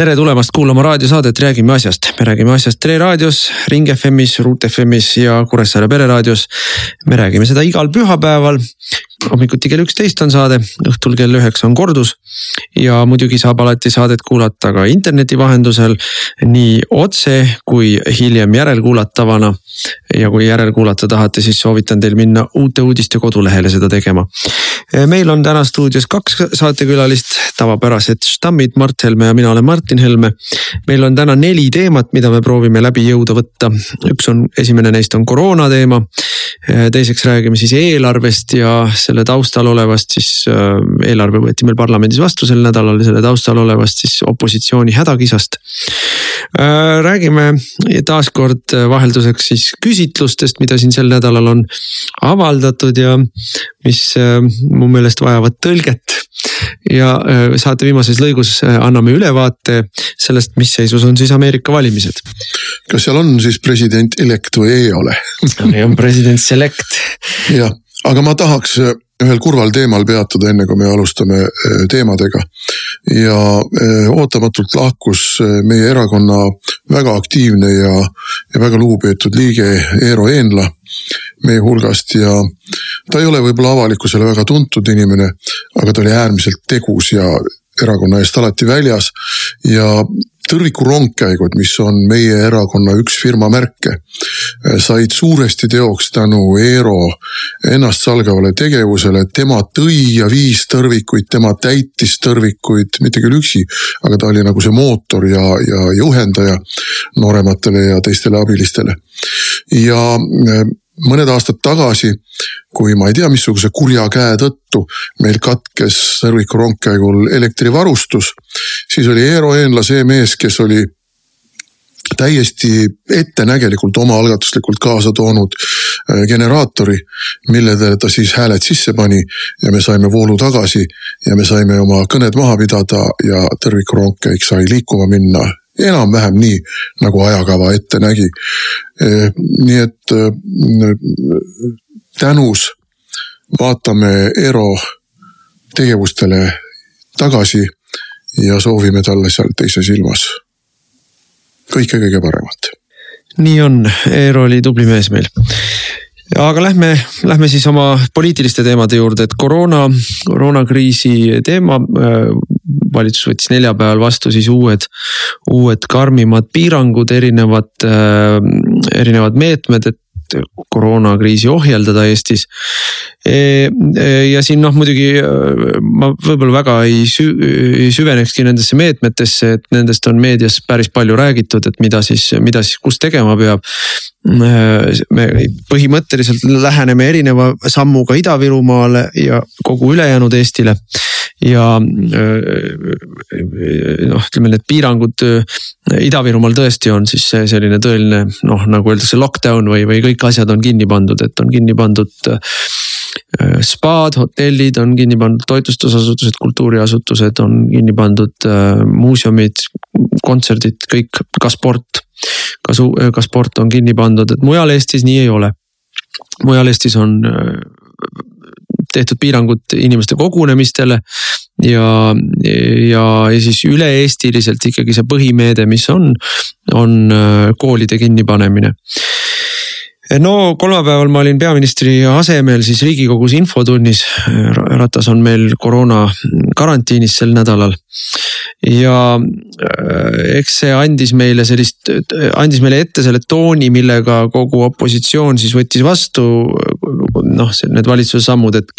tere tulemast kuulama raadiosaadet Räägime asjast. me räägime asjast Tre raadios, Ring FM-is, Ruut FM-is ja Kuressaare pereraadios. me räägime seda igal pühapäeval. Hommikuti kell üksteist on saade, õhtul kell üheksa on kordus. ja muidugi saab alati saadet kuulata ka interneti vahendusel nii otse kui hiljem järelkuulatavana. ja kui järelkuulata tahate, siis soovitan teil minna Uute Uudiste kodulehele seda tegema. meil on täna stuudios kaks saatekülalist, tavapärased štammid Mart Helme ja mina olen Mart. Martin Helme. meil on täna neli teemat, mida me proovime läbi jõuda võtta. üks on, esimene neist on koroona teema. teiseks räägime siis eelarvest ja selle taustal olevast siis, äh, eelarve võeti meil parlamendis vastu sel nädalal ja selle taustal olevast siis opositsiooni hädakisast. Äh, räägime taaskord vahelduseks siis küsitlustest, mida siin sel nädalal on avaldatud ja mis äh, mu meelest vajavad tõlget. ja saate viimases lõigus anname ülevaate sellest, mis seisus on siis Ameerika valimised. kas seal on siis president elect või ei ole on president select. jah, aga ma tahaks äh, ühel kurval teemal peatuda, enne kui me alustame äh, teemadega. ja äh, ootamatult lahkus meie erakonna väga aktiivne ja, ja väga lugupeetud liige Eero Eenla meie hulgast ja ta ei ole võib-olla avalikkusele väga tuntud inimene, aga ta oli äärmiselt tegus ja erakonna eest alati väljas ja tõrviku rongkäigud, mis on meie erakonna üks firma märke, said suuresti teoks tänu Eero ennastsalgavale tegevusele. tema tõi ja viis tõrvikuid, tema täitis tõrvikuid, mitte küll üksi, aga ta oli nagu see mootor ja, ja juhendaja noorematele ja teistele abilistele. ja mõned aastad tagasi, kui ma ei tea, missuguse kurja käe tõttu meil katkes Sõrviku rongkäigul elektrivarustus, siis oli Eero Eenla see mees, kes oli täiesti ettenägelikult omaalgatuslikult kaasa toonud äh, generaatori, millele ta siis hääled sisse pani ja me saime voolu tagasi ja me saime oma kõned maha pidada ja tõrvikurongkäik sai liikuma minna enam-vähem nii, nagu ajakava ette nägi. Eh, nii et eh, tänus vaatame Eero tegevustele tagasi ja soovime talle seal teises ilmas kõike kõige paremat. nii on, Eero oli tubli mees meil aga lähme, lähme siis oma poliitiliste teemade juurde, et koroona, koroonakriisi teema. Äh, valitsus võttis neljapäeval vastu siis uued, uued karmimad piirangud, erinevad, äh, erinevad meetmed, et koroonakriisi ohjeldada Eestis. E, ja siin noh, muidugi ma võib-olla väga ei süvenekski nendesse meetmetesse, et nendest on meedias päris palju räägitud, et mida siis, mida siis, kus tegema peab me põhimõtteliselt läheneme erineva sammuga Ida-Virumaale ja kogu ülejäänud Eestile. ja noh, ütleme need piirangud Ida-Virumaal tõesti on siis selline tõeline noh, nagu öeldakse lockdown või, või kõik asjad on kinni pandud, et on kinni pandud spaad, hotellid on kinni pandud, toitlustusasutused, kultuuriasutused on kinni pandud, muuseumid, kontserdid, kõik, ka sport ka su-, ka sport on kinni pandud, et mujal Eestis nii ei ole. mujal Eestis on äh, tehtud piirangud inimeste kogunemistele ja, ja, ja siis üle-eestiliselt ikkagi see põhimeede, mis on, on äh, koolide kinnipanemine no kolmapäeval ma olin peaministri asemel siis riigikogus infotunnis. Ratas on meil koroona karantiinis sel nädalal. ja äh, eks see andis meile sellist, andis meile ette selle tooni, millega kogu opositsioon siis võttis vastu noh, need valitsuse sammud, et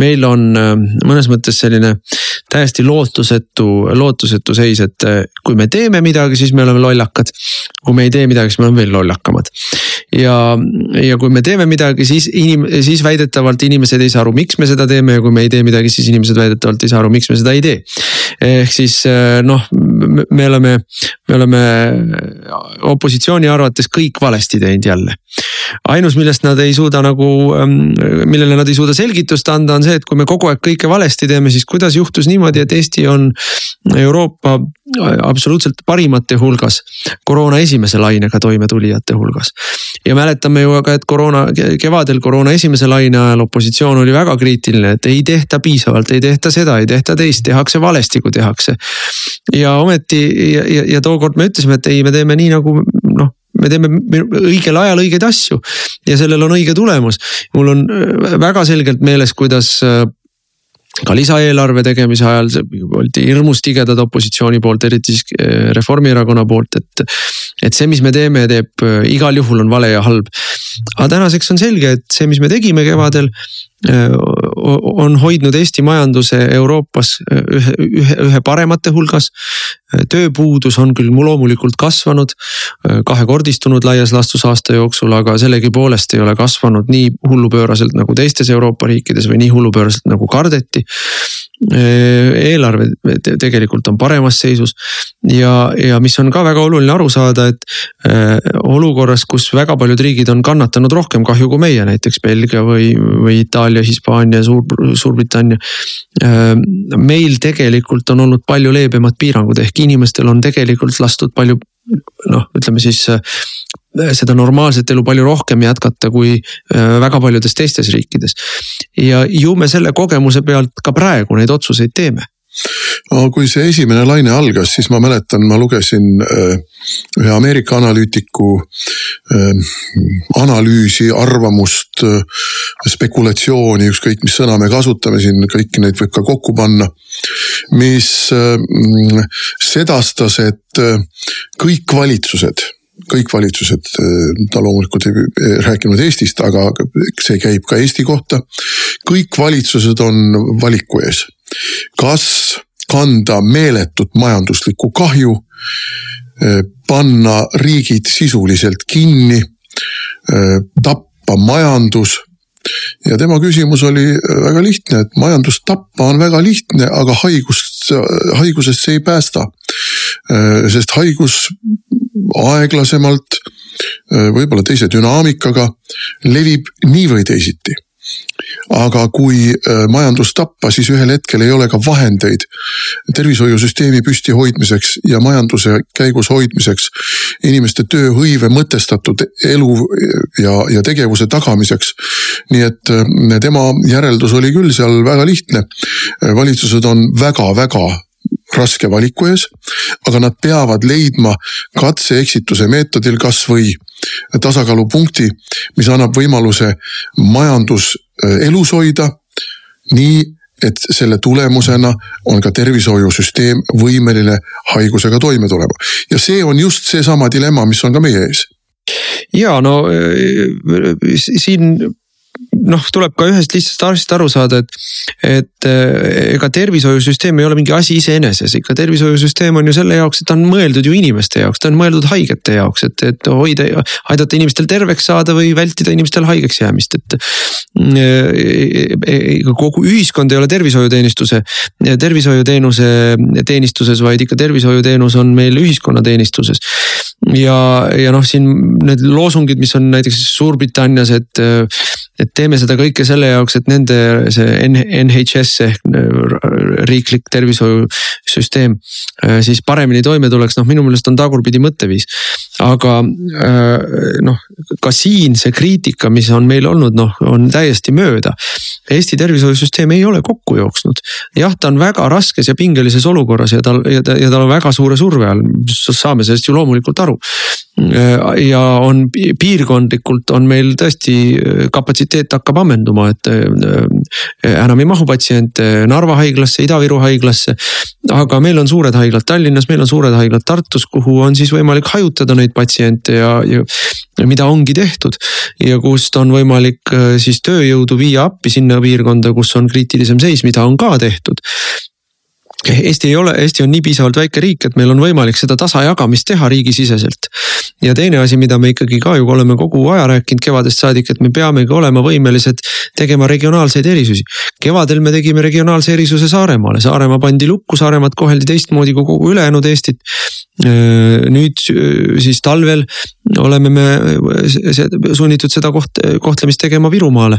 meil on äh, mõnes mõttes selline täiesti lootusetu, lootusetu seis, et äh, kui me teeme midagi, siis me oleme lollakad. kui me ei tee midagi, siis me oleme veel lollakamad. ja, ja kui me teeme midagi, siis inim-, siis väidetavalt inimesed ei saa aru, miks me seda teeme ja kui me ei tee midagi, siis inimesed väidetavalt ei saa aru, miks me seda ei tee. ehk siis noh, me oleme, me oleme opositsiooni arvates kõik valesti teinud jälle ainus, millest nad ei suuda nagu, millele nad ei suuda selgitust anda, on see, et kui me kogu aeg kõike valesti teeme, siis kuidas juhtus niimoodi, et Eesti on Euroopa absoluutselt parimate hulgas koroona esimese lainega toimetulijate hulgas. ja mäletame ju aga, et koroona, kevadel koroona esimese laine ajal opositsioon oli väga kriitiline, et ei tehta piisavalt, ei tehta seda, ei tehta teist, tehakse valesti, kui tehakse. ja ometi ja, ja, ja tookord me ütlesime, et ei, me teeme nii nagu noh me teeme õigel ajal õigeid asju ja sellel on õige tulemus. mul on väga selgelt meeles, kuidas ka lisaeelarve tegemise ajal oldi hirmus tigedad opositsiooni poolt, eriti siis eh, Reformierakonna poolt, et. et see, mis me teeme, teeb igal juhul on vale ja halb. aga tänaseks on selge, et see, mis me tegime kevadel Äh, on hoidnud Eesti majanduse Euroopas äh, ühe, ühe, ühe paremate hulgas. Äh, tööpuudus on küll loomulikult kasvanud, kahekordistunud laias laastus aasta jooksul, aga sellegipoolest ei ole kasvanud nii hullupööraselt nagu teistes Euroopa riikides või nii hullupööraselt nagu kardeti eelarve tegelikult on paremas seisus ja, ja mis on ka väga oluline aru saada, et äh, olukorras, kus väga paljud riigid on kannatanud rohkem kahju kui meie, näiteks Belgia või, või Itaalia, Hispaania, Suur, Suurbritannia äh,. meil tegelikult on olnud palju leebemad piirangud, ehk inimestel on tegelikult lastud palju noh, ütleme siis äh, seda normaalset elu palju rohkem jätkata kui äh, väga paljudes teistes riikides. ja ju me selle kogemuse pealt ka praegu neid otsuseid teeme no kui see esimene laine algas, siis ma mäletan, ma lugesin äh, ühe Ameerika analüütiku äh, analüüsi, arvamust, spekulatsiooni, ükskõik mis sõna me kasutame siin, kõiki neid võib ka kokku panna. mis sedastas, et kõik valitsused kõik valitsused, ta loomulikult ei rääkinud Eestist, aga see käib ka Eesti kohta. kõik valitsused on valiku ees, kas kanda meeletut majanduslikku kahju, panna riigid sisuliselt kinni, tappa majandus ja tema küsimus oli väga lihtne, et majandust tappa on väga lihtne, aga haigust, haigusest see ei päästa. sest haigus aeglasemalt, võib-olla teise dünaamikaga, levib nii või teisiti aga kui majandust tappa, siis ühel hetkel ei ole ka vahendeid tervishoiusüsteemi püstihoidmiseks ja majanduse käigus hoidmiseks. inimeste tööhõive mõtestatud elu ja, ja tegevuse tagamiseks. nii et tema järeldus oli küll seal väga lihtne. valitsused on väga-väga raske valiku ees, aga nad peavad leidma katse-eksituse meetodil kasvõi tasakaalupunkti, mis annab võimaluse majandus äh, elus hoida. nii, et selle tulemusena on ka tervishoiusüsteem võimeline haigusega toime tulema ja see on just seesama dilemma, mis on ka meie ees ja no äh, siin noh, tuleb ka ühest lihtsast asjast aru saada, et, et eh, ega tervishoiusüsteem ei ole mingi asi iseeneses, ikka tervishoiusüsteem on ju selle jaoks, et ta on mõeldud ju inimeste jaoks, ta on mõeldud haigete jaoks, et, et hoida, aidata inimestel terveks saada või vältida inimestel haigeks jäämist, et. Eh, kogu ühiskond ei ole tervishoiuteenistuse, tervishoiuteenuse teenistuses, vaid ikka tervishoiuteenus on meil ühiskonnateenistuses. ja, ja noh, siin need loosungid, mis on näiteks Suurbritannias, et et teeme seda kõike selle jaoks, et nende see NHS ehk äh, riiklik tervishoiusüsteem äh, siis paremini toime tuleks, noh minu meelest on tagurpidi mõtteviis. aga äh, noh, ka siin see kriitika, mis on meil olnud, noh on täiesti mööda. Eesti tervishoiusüsteem ei ole kokku jooksnud. jah, ta on väga raskes ja pingelises olukorras ja tal ja ta, ja tal on väga suure surve all, saame sellest ju loomulikult aru. ja on piirkondlikult on meil tõesti kapatsiteet hakkab ammenduma, et äh, enam ei mahu patsiente Narva haiglasse, Ida-Viru haiglasse. aga meil on suured haiglad Tallinnas, meil on suured haiglad Tartus, kuhu on siis võimalik hajutada neid patsiente ja, ja mida ongi tehtud. ja kust on võimalik äh, siis tööjõudu viia appi sinna piirkonda, kus on kriitilisem seis, mida on ka tehtud Eesti ei ole, Eesti on nii piisavalt väike riik, et meil on võimalik seda tasajagamist teha riigisiseselt. ja teine asi, mida me ikkagi ka ju oleme kogu aja rääkinud kevadest saadik, et me peamegi olema võimelised tegema regionaalseid erisusi. kevadel me tegime regionaalse erisuse Saaremaale, Saaremaa pandi lukku, Saaremaad koheldi teistmoodi kui kogu ülejäänud Eestit. Nüüd siis talvel oleme me sunnitud seda koht, kohtlemist tegema Virumaale.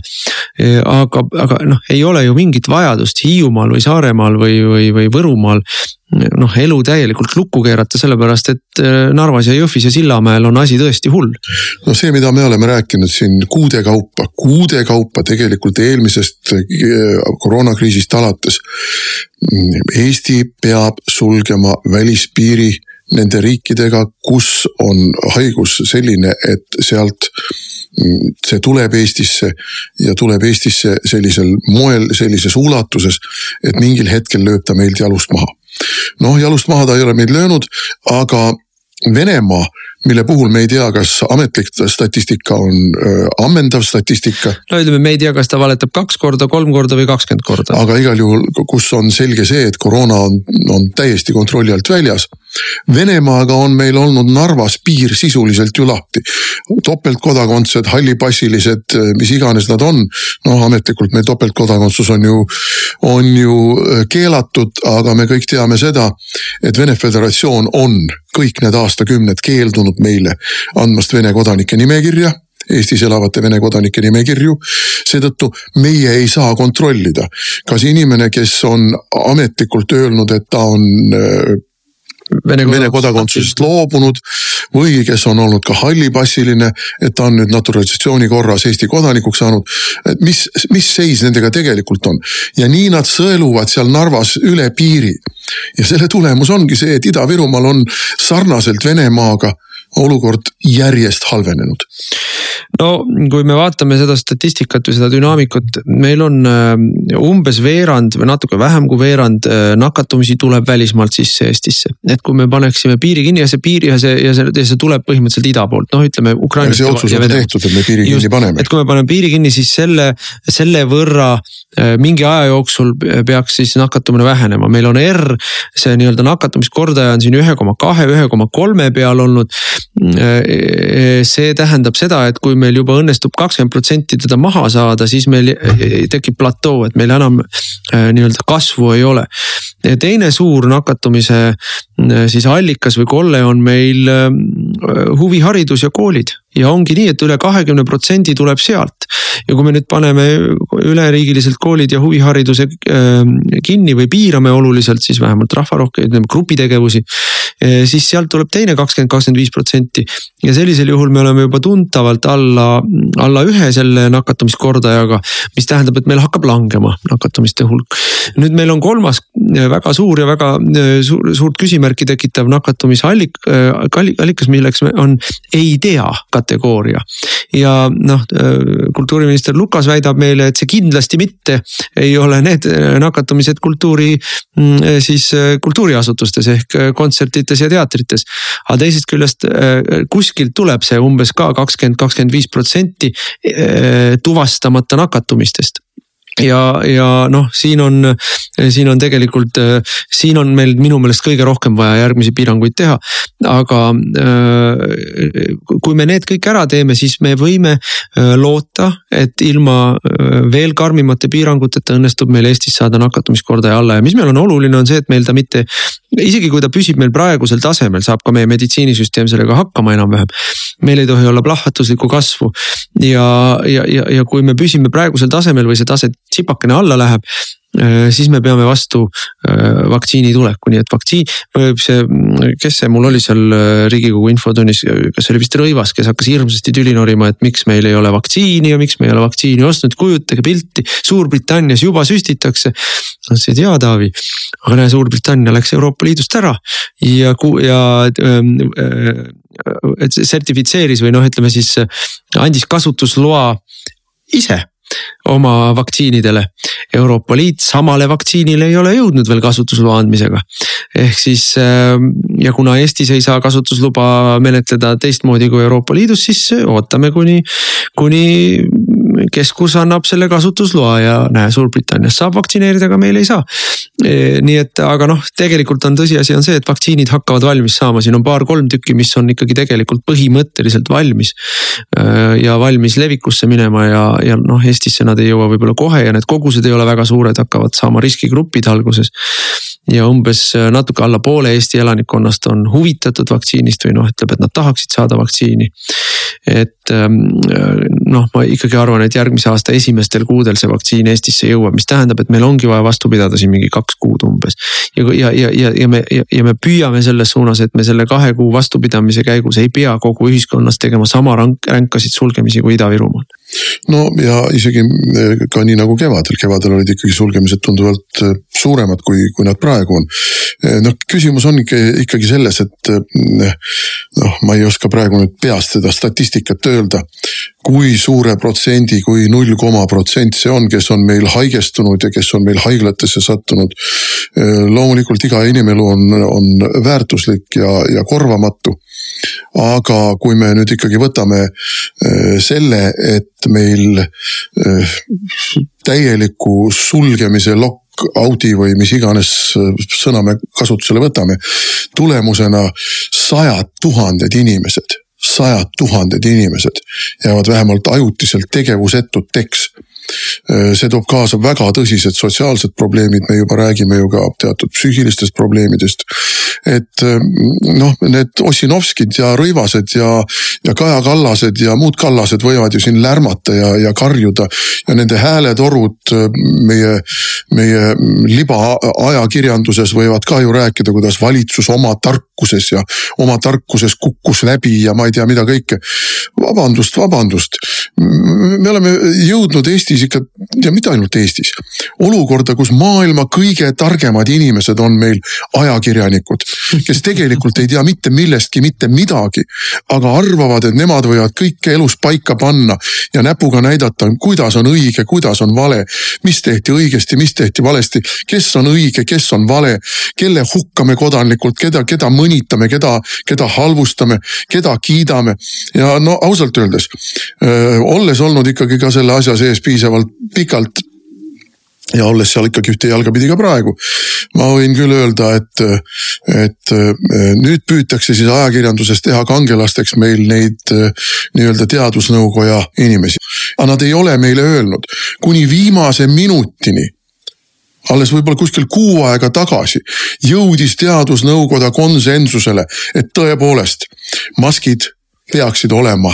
aga, aga noh, ei ole ju mingit vajadust Hiiumaal või Saaremaal või, või, või Võrumaal noh, elu täielikult lukku keerata, sellepärast et äh, Narvas ja Jõhvis ja Sillamäel on asi tõesti hull. no see, mida me oleme rääkinud siin kuude kaupa, kuude kaupa tegelikult eelmisest äh, koroonakriisist alates. Eesti peab sulgema välispiiri nende riikidega, kus on haigus selline, et sealt see tuleb Eestisse ja tuleb Eestisse sellisel moel, sellises ulatuses, et mingil hetkel lööb ta meilt jalust maha. noh, jalust maha ta ei ole meid löönud, aga Venemaa mille puhul me ei tea, kas ametlik statistika on ammendav statistika. no ütleme, me ei tea, kas ta valetab kaks korda, kolm korda või kakskümmend korda. aga igal juhul, kus on selge see, et koroona on, on täiesti kontrolli alt väljas. Venemaaga on meil olnud Narvas piir sisuliselt ju lahti. topeltkodakondsed, hallipassilised, mis iganes nad on. noh, ametlikult meil topeltkodakondsus on ju, on ju äh, keelatud, aga me kõik teame seda, et Vene Föderatsioon on kõik need aastakümned keeldunud meile andmast Vene kodanike nimekirja Eestis elavate Vene kodanike nimekirju. seetõttu meie ei saa kontrollida, kas inimene, kes on ametlikult öelnud, et ta on äh, Vene, Vene kodakondsusest loobunud või kes on olnud ka hallipassiline, et ta on nüüd naturalisatsiooni korras Eesti kodanikuks saanud. et mis, mis seis nendega tegelikult on ja nii nad sõeluvad seal Narvas üle piiri. ja selle tulemus ongi see, et Ida-Virumaal on sarnaselt Venemaaga olukord järjest halvenenud no kui me vaatame seda statistikat või seda dünaamikut, meil on äh, umbes veerand või natuke vähem kui veerand äh, nakatumisi tuleb välismaalt sisse Eestisse. et kui me paneksime piiri kinni ja see piir ja see ja see, ja see tuleb põhimõtteliselt ida poolt, noh, ütleme see otsus on tehtud, et me piiri kinni Just, paneme. et kui me paneme piiri kinni, siis selle, selle võrra mingi aja jooksul peaks siis nakatumine vähenema, meil on R, see nii-öelda nakatumiskordaja on siin ühe koma kahe, ühe koma kolme peal olnud. see tähendab seda, et kui meil juba õnnestub kakskümmend protsenti teda maha saada, siis meil tekib platoo, et meil enam äh, nii-öelda kasvu ei ole. teine suur nakatumise äh, siis allikas või kolle on meil äh, huviharidus ja koolid ja ongi nii, et üle kahekümne protsendi tuleb sealt. ja kui me nüüd paneme üleriigiliselt koolid ja huvihariduse kinni või piirame oluliselt, siis vähemalt rahvarohke, ütleme grupitegevusi. siis sealt tuleb teine kakskümmend, kakskümmend viis protsenti ja sellisel juhul me oleme juba tuntavalt alla, alla ühe selle nakatumiskordajaga. mis tähendab, et meil hakkab langema nakatumiste hulk. nüüd meil on kolmas väga suur ja väga suur, suurt küsimärki tekitav nakatumise allik-, allikas, milleks on ei tea kategooria. ja noh, kultuuriminister Lukas väidab meile, et see kindlasti mitte ei ole need nakatumised kultuuri siis kultuuriasutustes ehk kontsertides ja teatrites. aga teisest küljest kuskilt tuleb see umbes ka kakskümmend, kakskümmend viis protsenti tuvastamata nakatumistest ja, ja noh, siin on, siin on tegelikult, siin on meil minu meelest kõige rohkem vaja järgmisi piiranguid teha. aga äh, kui me need kõik ära teeme, siis me võime äh, loota, et ilma äh, veel karmimate piiranguteta õnnestub meil Eestis saada nakatumiskordaja alla ja mis meil on oluline, on see, et meil ta mitte. isegi kui ta püsib meil praegusel tasemel, saab ka meie meditsiinisüsteem sellega hakkama enam-vähem. meil ei tohi olla plahvatuslikku kasvu ja, ja, ja, ja kui me püsime praegusel tasemel või see tase tsipakene alla läheb äh, siis me peame vastu äh, vaktsiini tuleku, nii et vaktsiin, see, kes see mul oli seal äh, riigikogu infotunnis, kas see oli vist Rõivas, kes hakkas hirmsasti tüli norima, et miks meil ei ole vaktsiini ja miks me ei ole vaktsiini ostnud, kujutage pilti, Suurbritannias juba süstitakse. ma ütlesin, et jaa, Taavi, aga näe, Suurbritannia läks Euroopa Liidust ära ja, ja ähm, sertifitseeris või noh, ütleme siis andis kasutusloa ise oma vaktsiinidele. Euroopa Liit samale vaktsiinile ei ole jõudnud veel kasutusloa andmisega. ehk siis ja kuna Eestis ei saa kasutusluba menetleda teistmoodi kui Euroopa Liidus, siis ootame kuni, kuni keskus annab selle kasutusloa ja näe, Suurbritannias saab vaktsineerida, aga meil ei saa. E, nii et, aga noh, tegelikult on tõsiasi on see, et vaktsiinid hakkavad valmis saama, siin on paar-kolm tükki, mis on ikkagi tegelikult põhimõtteliselt valmis. E, ja valmis levikusse minema ja, ja noh, Eestisse nad ei jõua võib-olla kohe ja need kogused ei ole väga suured, hakkavad saama riskigrupid alguses ja umbes äh, natuke alla poole Eesti elanikkonnast on huvitatud vaktsiinist või noh, ütleb, et nad tahaksid saada vaktsiini. et ähm, äh, noh, ma ikkagi arvan, et järgmise aasta esimestel kuudel see vaktsiin Eestisse jõuab, mis tähendab, et meil ongi vaja vastu pidada siin mingi kaks kuud umbes. ja, ja, ja, ja, ja me ja, ja me püüame selles suunas, et me selle kahe kuu vastupidamise käigus ei pea kogu ühiskonnas tegema sama rank, ränkasid sulgemisi kui Ida-Virumaal no ja isegi eh, ka nii nagu kevadel, kevadel olid ikkagi sulgemised tunduvalt eh, suuremad, kui, kui nad praegu on. Noh, küsimus on ikka, ikkagi selles, et noh, ma ei oska praegu nüüd peast seda statistikat öelda. kui suure protsendi, kui null koma protsent see on, kes on meil haigestunud ja kes on meil haiglatesse sattunud. loomulikult iga inimelu on, on väärtuslik ja, ja korvamatu aga kui me nüüd ikkagi võtame äh, selle, et meil äh, täieliku sulgemise lokk Audi või mis iganes äh, sõna me kasutusele võtame. tulemusena sajad tuhanded inimesed, sajad tuhanded inimesed jäävad vähemalt ajutiselt tegevusetuteks see toob kaasa väga tõsised sotsiaalsed probleemid, me juba räägime ju ka teatud psüühilistest probleemidest. et äh, noh, need Ossinovskid ja Rõivased ja, ja Kaja Kallased ja muud Kallased võivad ju siin lärmata ja, ja karjuda. ja nende hääletorud äh, meie, meie libaajakirjanduses võivad ka ju rääkida, kuidas valitsus oma tarkuses ja oma tarkuses kukkus läbi ja ma ei tea, mida kõike. vabandust, vabandust, me oleme jõudnud Eestis ikka ja mitte ainult Eestis, olukorda, kus maailma kõige targemad inimesed on meil ajakirjanikud, kes tegelikult ei tea mitte millestki mitte midagi, aga arvavad, et nemad võivad kõike elus paika panna ja näpuga näidata, kuidas on õige, kuidas on vale, mis tehti õigesti, mis tehti valesti, kes on õige, kes on vale, kelle hukkame kodanlikult, keda, keda mõnitame, keda, keda halvustame, keda kiidame ja no ausalt öeldes, olles olnud ikkagi ka selle asja sees piisavalt pikalt ja olles seal ikkagi ühte jalga pidi ka praegu. ma võin küll öelda, et, et nüüd püütakse siis ajakirjanduses teha kangelasteks meil neid nii-öelda teadusnõukoja inimesi. aga nad ei ole meile öelnud kuni viimase minutini alles võib-olla kuskil kuu aega tagasi jõudis teadusnõukoda konsensusele, et tõepoolest maskid peaksid olema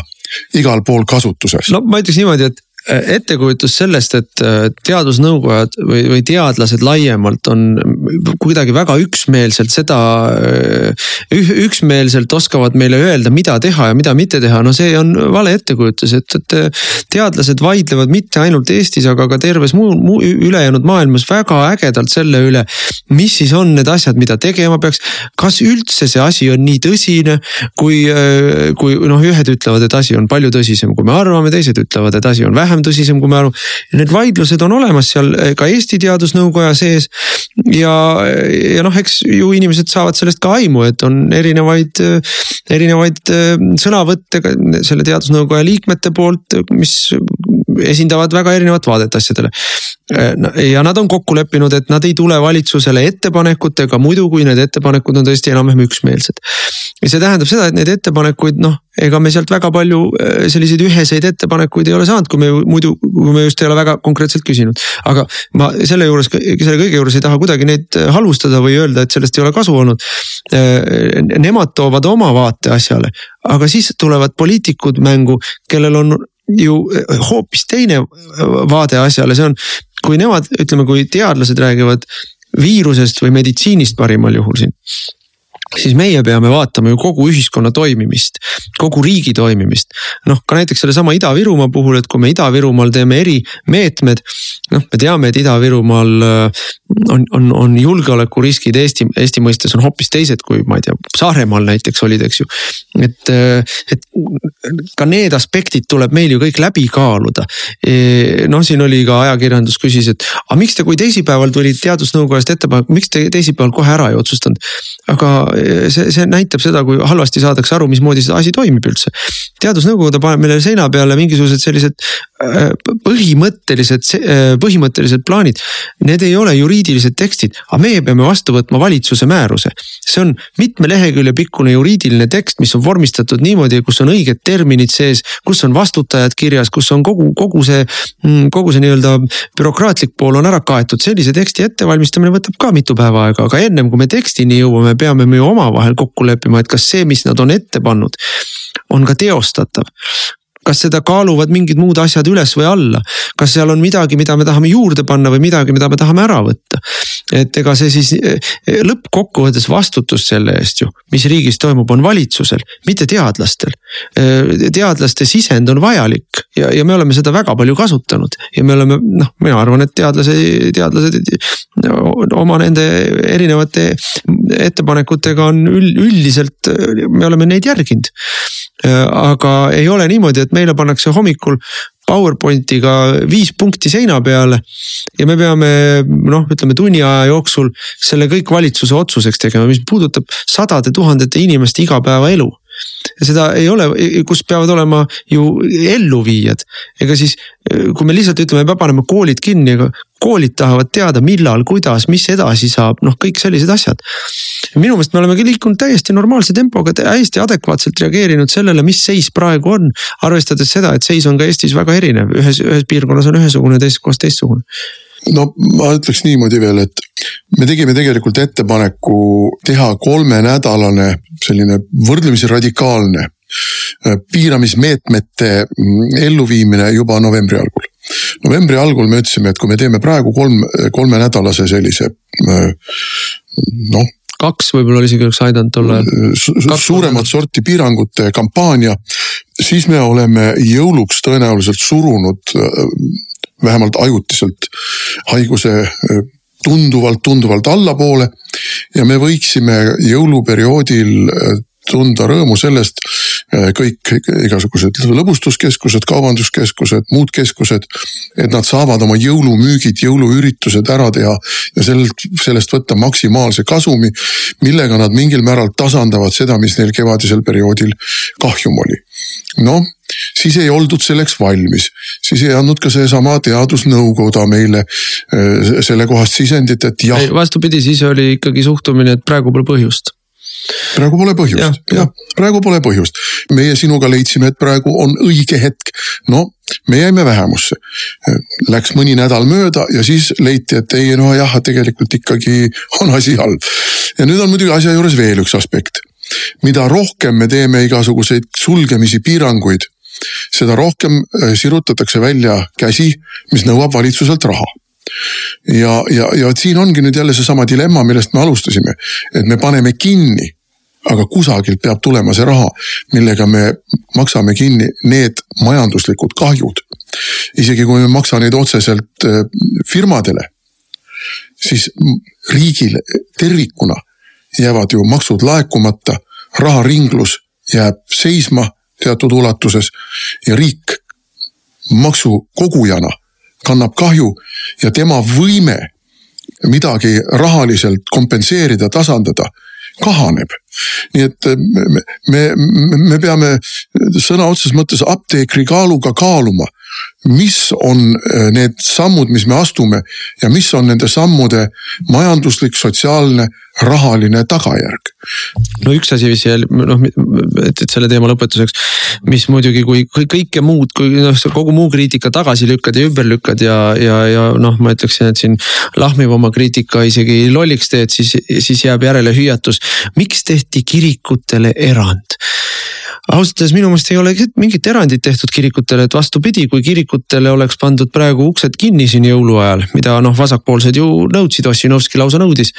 igal pool kasutuses. no ma ütleks niimoodi, et ettekujutus sellest, et teadusnõukojad või, või teadlased laiemalt on kuidagi väga üksmeelselt seda, üksmeelselt oskavad meile öelda, mida teha ja mida mitte teha, no see on vale ettekujutus, et, et. teadlased vaidlevad mitte ainult Eestis, aga ka terves muu, muu ülejäänud maailmas väga ägedalt selle üle. mis siis on need asjad, mida tegema peaks, kas üldse see asi on nii tõsine, kui, kui noh, ühed ütlevad, et asi on palju tõsisem, kui me arvame, teised ütlevad, et asi on vähem vähem tõsisem, kui me aru. Need vaidlused on olemas seal eh, ka Eesti Teadusnõukoja sees. ja, ja noh, eks ju inimesed saavad sellest ka aimu, et on erinevaid, erinevaid eh, sõnavõtte selle Teadusnõukoja liikmete poolt, mis esindavad väga erinevat vaadet asjadele. Äh, ja nad on kokku leppinud, et nad ei tule valitsusele ettepanekutega muidu, kui need ettepanekud on tõesti enam-vähem üksmeelsed. ja see tähendab seda, et neid ettepanekuid noh, ega me sealt väga palju äh, selliseid üheseid ettepanekuid ei ole saanud, kui me muidu, kui me just ei ole väga konkreetselt küsinud. aga ma selle juures, selle kõige juures ei taha kuidagi neid äh, halvustada või öelda, et sellest ei ole kasu olnud. Nemad toovad oma vaate asjale, aga siis tulevad poliitikud mängu, kellel on ju hoopis teine vaade asjale, see on kui nemad, ütleme, kui teadlased räägivad viirusest või meditsiinist parimal juhul siin siis meie peame vaatama ju kogu ühiskonna toimimist, kogu riigi toimimist. noh, ka näiteks sellesama Ida-Virumaa puhul, et kui me Ida-Virumaal teeme erimeetmed. noh, me teame, et Ida-Virumaal on, on, on julgeolekuriskid Eesti, Eesti mõistes on hoopis teised, kui ma ei tea, Saaremaal näiteks olid, eks ju. et, et ka need aspektid tuleb meil ju kõik läbi kaaluda. noh, siin oli ka ajakirjandus küsis, et aga miks te, kui teisipäeval tuli teadusnõukojast ettepanek, miks te teisipäeval kohe ära ei otsustanud? aga see, see näitab seda, kui halvasti saadakse aru, mismoodi see asi toimib üldse. teadusnõukoda paneb meile seina peale mingisugused sellised põhimõttelised, põhimõttelised plaanid. Need ei ole juriidilised tekstid, aga meie peame vastu võtma valitsuse määruse. see on mitme lehekülje pikkune juriidiline tekst, mis on vormistatud niimoodi, kus on õiged terminid sees, kus on vastutajad kirjas, kus on kogu, kogu see, mm, kogu see nii-öelda bürokraatlik pool on ära kaetud. sellise teksti ettevalmistamine võtab ka mitu päeva aega, aga ennem kui me tekstini jõuame, peame me ju omavahel kokku leppima, et kas see, mis nad on ette pannud on ka teostatav kas seda kaaluvad mingid muud asjad üles või alla. kas seal on midagi, mida me tahame juurde panna või midagi, mida me tahame ära võtta. et ega see siis eh, lõppkokkuvõttes vastutus selle eest ju, mis riigis toimub, on valitsusel, mitte teadlastel. Eh, teadlaste sisend on vajalik ja, ja me oleme seda väga palju kasutanud ja me oleme noh, mina arvan, et teadlase, teadlased oma nende erinevate ettepanekutega on üldiselt, me oleme neid järginud aga ei ole niimoodi, et meile pannakse hommikul PowerPointiga viis punkti seina peale. ja me peame noh, ütleme tunni aja jooksul selle kõik valitsuse otsuseks tegema, mis puudutab sadade tuhandete inimeste igapäevaelu seda ei ole, kus peavad olema ju elluviijad. ega siis, kui me lihtsalt ütleme, me paneme koolid kinni, aga koolid tahavad teada, millal, kuidas, mis edasi saab, noh, kõik sellised asjad. minu meelest me olemegi liikunud täiesti normaalse tempoga, hästi adekvaatselt reageerinud sellele, mis seis praegu on. arvestades seda, et seis on ka Eestis väga erinev, ühes, ühes piirkonnas on ühesugune, teises kohas teistsugune no ma ütleks niimoodi veel, et me tegime tegelikult ettepaneku teha kolmenädalane selline võrdlemisi radikaalne äh, piiramismeetmete mm, elluviimine juba novembri algul. novembri algul me ütlesime, et kui me teeme praegu kolm, kolmenädalase sellise äh, noh kaks võib-olla isegi oleks aidanud ajal su. suuremat sorti piirangute kampaania, siis me oleme jõuluks tõenäoliselt surunud äh, vähemalt ajutiselt haiguse tunduvalt, tunduvalt allapoole. ja me võiksime jõuluperioodil tunda rõõmu sellest, kõik igasugused lõbustuskeskused, kaubanduskeskused, muud keskused. et nad saavad oma jõulumüügid, jõuluüritused ära teha ja sellest, sellest võtta maksimaalse kasumi. millega nad mingil määral tasandavad seda, mis neil kevadisel perioodil kahjum oli. noh siis ei oldud selleks valmis, siis ei andnud ka seesama teadusnõukoda meile äh, sellekohast sisendit, et jah. vastupidi, siis oli ikkagi suhtumine, et praegu pole põhjust praegu pole põhjust ja,, jah, praegu pole põhjust. meie sinuga leidsime, et praegu on õige hetk. no me jäime vähemusse. Läks mõni nädal mööda ja siis leiti, et ei no jah, tegelikult ikkagi on asi halb. ja nüüd on muidugi asja juures veel üks aspekt. mida rohkem me teeme igasuguseid sulgemisi, piiranguid, seda rohkem äh, sirutatakse välja käsi, mis nõuab valitsuselt raha ja, ja, ja siin ongi nüüd jälle seesama dilemma, millest me alustasime, et me paneme kinni, aga kusagilt peab tulema see raha, millega me maksame kinni need majanduslikud kahjud. isegi kui me ei maksa neid otseselt äh, firmadele, siis riigil tervikuna jäävad ju maksud laekumata, raharinglus jääb seisma teatud ulatuses ja riik maksukogujana kannab kahju ja tema võime midagi rahaliselt kompenseerida, tasandada, kahaneb. nii et me, me, me peame sõna otseses mõttes apteekri kaaluga kaaluma mis on äh, need sammud, mis me astume ja mis on nende sammude majanduslik, sotsiaalne, rahaline tagajärg? no üks asi veel noh, et, et selle teema lõpetuseks, mis muidugi, kui kõike muud, kui noh, kogu muu kriitika tagasi lükkad ja ümber lükkad ja, ja, ja noh, ma ütleksin, et siin lahmiv oma kriitika isegi lolliks teed, siis, siis jääb järele hüüatus. miks tehti kirikutele erand? Ausalt öeldes minu meelest ei ole mingit erandit tehtud kirikutele, et vastupidi, kui kirikutele oleks pandud praegu uksed kinni siin jõuluajal, mida noh, vasakpoolsed ju nõudsid, Ossinovski lausa nõudis.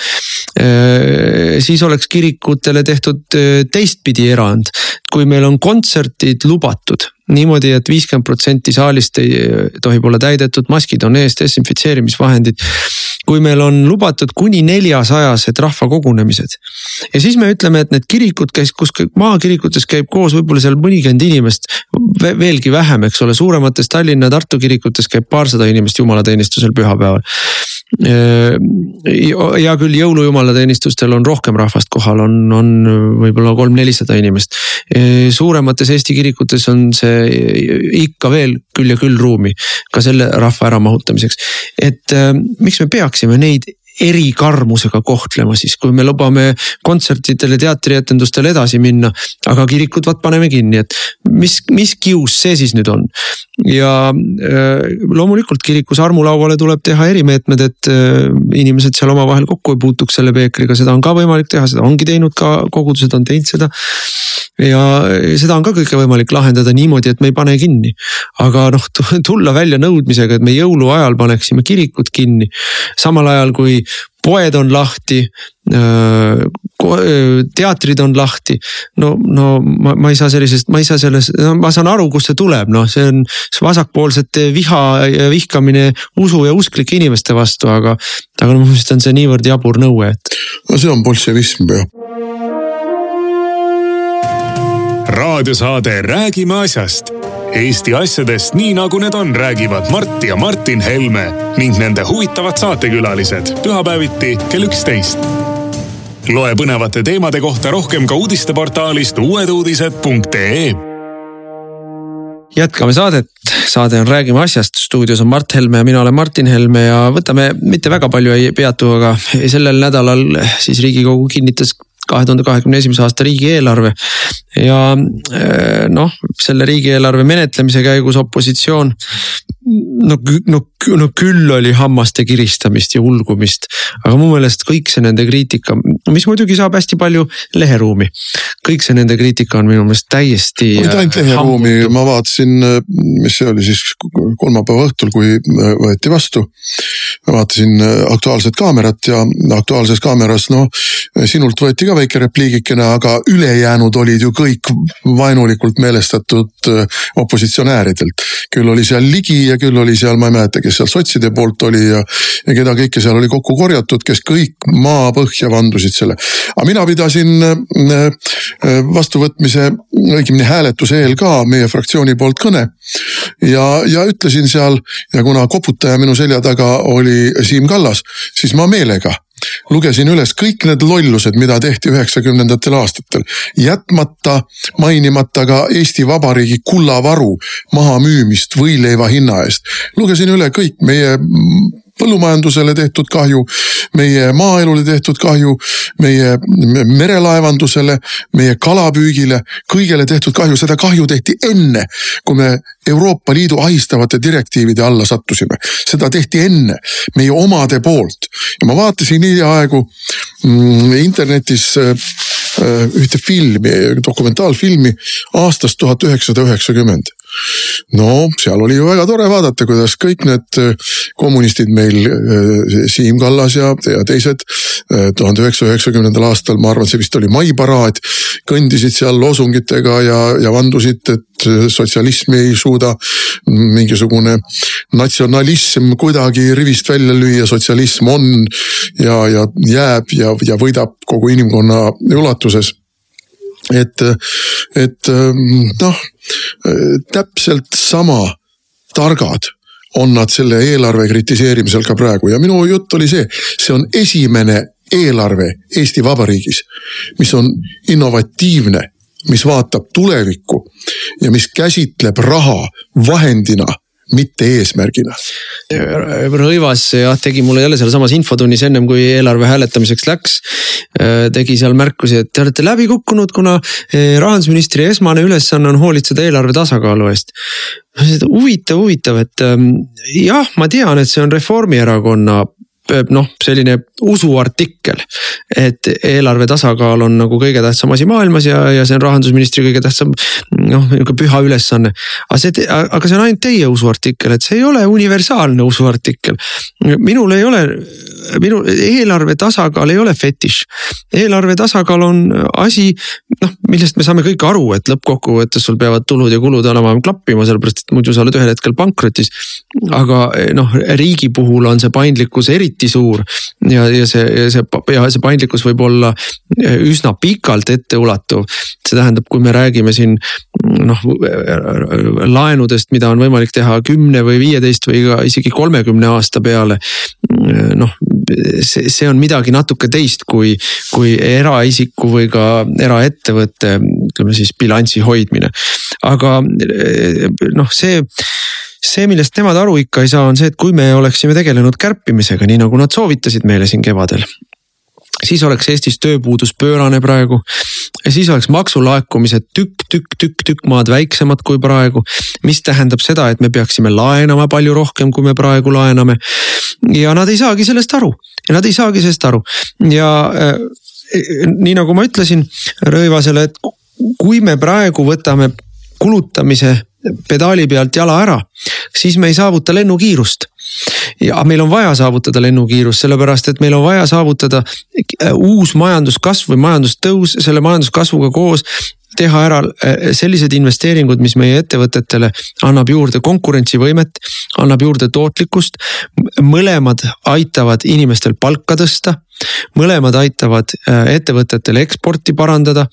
Äh, siis oleks kirikutele tehtud äh, teistpidi erand, kui meil on kontserdid lubatud niimoodi et, et viiskümmend protsenti saalist ei tohib olla täidetud, maskid on ees, desinfitseerimisvahendid. kui meil on lubatud kuni neljasajased rahvakogunemised ja siis me ütleme, et need kirikud käis, kus maakirikutes käib koos võib-olla seal mõnikümmend inimest, veelgi vähem, eks ole, suuremates Tallinna, Tartu kirikutes käib paarsada inimest jumalateenistusel pühapäeval hea küll, jõulujumalateenistustel on rohkem rahvast kohal, on, on võib-olla kolm-nelisada inimest. suuremates Eesti kirikutes on see ikka veel küll ja küll ruumi ka selle rahva äramahutamiseks. et miks me peaksime neid erikarmusega kohtlema siis, kui me lubame kontsertidele, teatrietendustele edasi minna. aga kirikud vaat paneme kinni, et mis, mis kius see siis nüüd on? ja äh, loomulikult kirikus armulauale tuleb teha erimeetmed, et äh, inimesed seal omavahel kokku ei puutuks selle peekriga, seda on ka võimalik teha, seda ongi teinud ka kogudused on teinud seda ja seda on ka kõike võimalik lahendada niimoodi, et me ei pane kinni. aga noh, tulla välja nõudmisega, et me jõuluajal paneksime kirikud kinni, samal ajal kui poed on lahti. teatrid on lahti, no, no ma, ma ei saa sellisest, ma ei saa sellest no,, ma saan aru, kust see tuleb, noh, see on vasakpoolsete viha ja vihkamine usu ja usklike inimeste vastu, aga. aga minu meelest on see niivõrd jabur nõue, et. no see on bolševism jah raadiosaade Räägime asjast. Eesti asjadest nii nagu need on, räägivad Mart ja Martin Helme ning nende huvitavad saatekülalised pühapäeviti kell üksteist. loe põnevate teemade kohta rohkem ka uudisteportaalist uueduudised.ee jätkame saadet, saade on Räägime asjast, stuudios on Mart Helme ja mina olen Martin Helme ja võtame mitte väga palju ei peatu, aga sellel nädalal siis riigikogu kinnitas kahe tuhande kahekümne esimese aasta riigieelarve. ja eh, noh, selle riigieelarve menetlemise käigus opositsioon no, no, no küll oli hammaste kiristamist ja ulgumist, aga mu meelest kõik see nende kriitika, mis muidugi saab hästi palju leheruumi. kõik see nende kriitika on minu meelest täiesti. mitte ainult äh, leheruumi, ma vaatasin, mis see oli siis kolmapäeva õhtul, kui äh, võeti vastu. ma vaatasin äh, Aktuaalset kaamerat ja Aktuaalses kaameras noh, sinult võeti ka väike repliigikene, aga ülejäänud olid ju kõik vaenulikult meelestatud opositsionääridelt. küll oli seal Ligi ja küll oli seal, ma ei mäleta, kes seal sotside poolt oli ja, ja keda kõike seal oli kokku korjatud, kes kõik maapõhja vandusid selle. aga mina pidasin äh, äh, vastuvõtmise, õigemini hääletuse eel ka meie fraktsiooni poolt kõne. ja, ja ütlesin seal ja kuna koputaja minu selja taga oli Siim Kallas, siis ma meelega lugesin üles kõik need lollused, mida tehti üheksakümnendatel aastatel, jätmata mainimata ka Eesti Vabariigi kullavaru mahamüümist võileiva hinna eest. lugesin üle kõik meie põllumajandusele tehtud kahju, meie maaelule tehtud kahju, meie merelaevandusele, meie kalapüügile, kõigele tehtud kahju, seda kahju tehti enne, kui me Euroopa Liidu ahistavate direktiivide alla sattusime. seda tehti enne meie omade poolt. Ja ma vaatasin hiljaaegu mm, internetis äh, äh, ühte filmi, dokumentaalfilmi aastast tuhat üheksasada üheksakümmend no seal oli ju väga tore vaadata, kuidas kõik need äh, kommunistid meil, äh, Siim Kallas ja, ja teised äh, tuhande üheksasaja üheksakümnendal aastal, ma arvan, see vist oli maiparaad, kõndisid seal loosungitega ja, ja vandusid, et sotsialismi ei suuda mingisugune natsionalism kuidagi rivist välja lüüa, sotsialism on ja, ja jääb ja, ja võidab kogu inimkonna ulatuses et, et noh, täpselt sama targad on nad selle eelarve kritiseerimisel ka praegu. Ja minu jutt oli see, see on esimene eelarve Eesti Vabariigis, mis on innovatiivne, mis vaatab tulevikku ja mis käsitleb raha vahendina mitte eesmärgina. Rõivas jah tegi mulle jälle sealsamas infotunnis ennem kui eelarve hääletamiseks läks. Äh, tegi seal märkusi, et te olete läbi kukkunud, kuna äh, rahandusministri esmane ülesanne on hoolitseda eelarve tasakaalu eest. huvitav, huvitav, et ähm, jah, ma tean, et see on Reformierakonna noh, selline usuartikkel. et eelarve tasakaal on nagu kõige tähtsam asi maailmas ja, ja see on rahandusministri kõige tähtsam noh, nihuke püha ülesanne. aga see, aga see on ainult teie usuartikkel, et see ei ole universaalne usuartikkel. minul ei ole minu eelarve tasakaal ei ole fetiš. eelarve tasakaal on asi, noh, millest me saame kõik aru, et lõppkokkuvõttes sul peavad tulud ja kulud enam-vähem klappima, sellepärast et muidu sa oled ühel hetkel pankrotis. aga noh, riigi puhul on see paindlikkus eriti suur ja, ja see, ja see ja see paindlikkus võib olla üsna pikalt etteulatuv. see tähendab, kui me räägime siin noh laenudest, mida on võimalik teha kümne või viieteist või ka isegi kolmekümne aasta peale. noh, see, see on midagi natuke teist kui, kui eraisiku või ka eraettevõtte, ütleme siis bilansi hoidmine. aga noh, see see, millest nemad aru ikka ei saa, on see, et kui me oleksime tegelenud kärpimisega, nii nagu nad soovitasid meile siin kevadel siis oleks Eestis tööpuudus pöörane praegu. ja siis oleks maksulaekumised tükk, tükk, tükk, tükk maad väiksemad kui praegu. mis tähendab seda, et me peaksime laenama palju rohkem, kui me praegu laename. ja nad ei saagi sellest aru ja nad ei saagi sellest aru ja äh, nii nagu ma ütlesin Rõivasele, et kui me praegu võtame kulutamise pedaali pealt jala ära, siis me ei saavuta lennukiirust ja meil on vaja saavutada lennukiirus, sellepärast et meil on vaja saavutada äh, uus majanduskasv või majandustõus, selle majanduskasvuga koos teha ära äh, sellised investeeringud, mis meie ettevõtetele annab juurde konkurentsivõimet, annab juurde tootlikkust. mõlemad aitavad inimestel palka tõsta, mõlemad aitavad äh, ettevõtetel eksporti parandada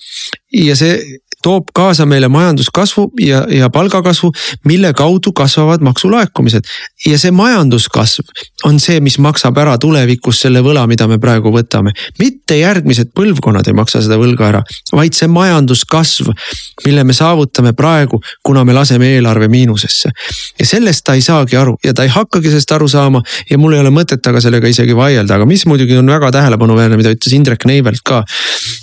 ja see toob kaasa meile majanduskasvu ja, ja palgakasvu, mille kaudu kasvavad maksulaekumised. ja see majanduskasv on see, mis maksab ära tulevikus selle võla, mida me praegu võtame. mitte järgmised põlvkonnad ei maksa seda võlga ära, vaid see majanduskasv, mille me saavutame praegu, kuna me laseme eelarve miinusesse. ja sellest ta ei saagi aru ja ta ei hakkagi sellest aru saama ja mul ei ole mõtet temaga sellega isegi vaielda, aga mis muidugi on väga tähelepanuväärne, mida ütles Indrek Neivelt ka.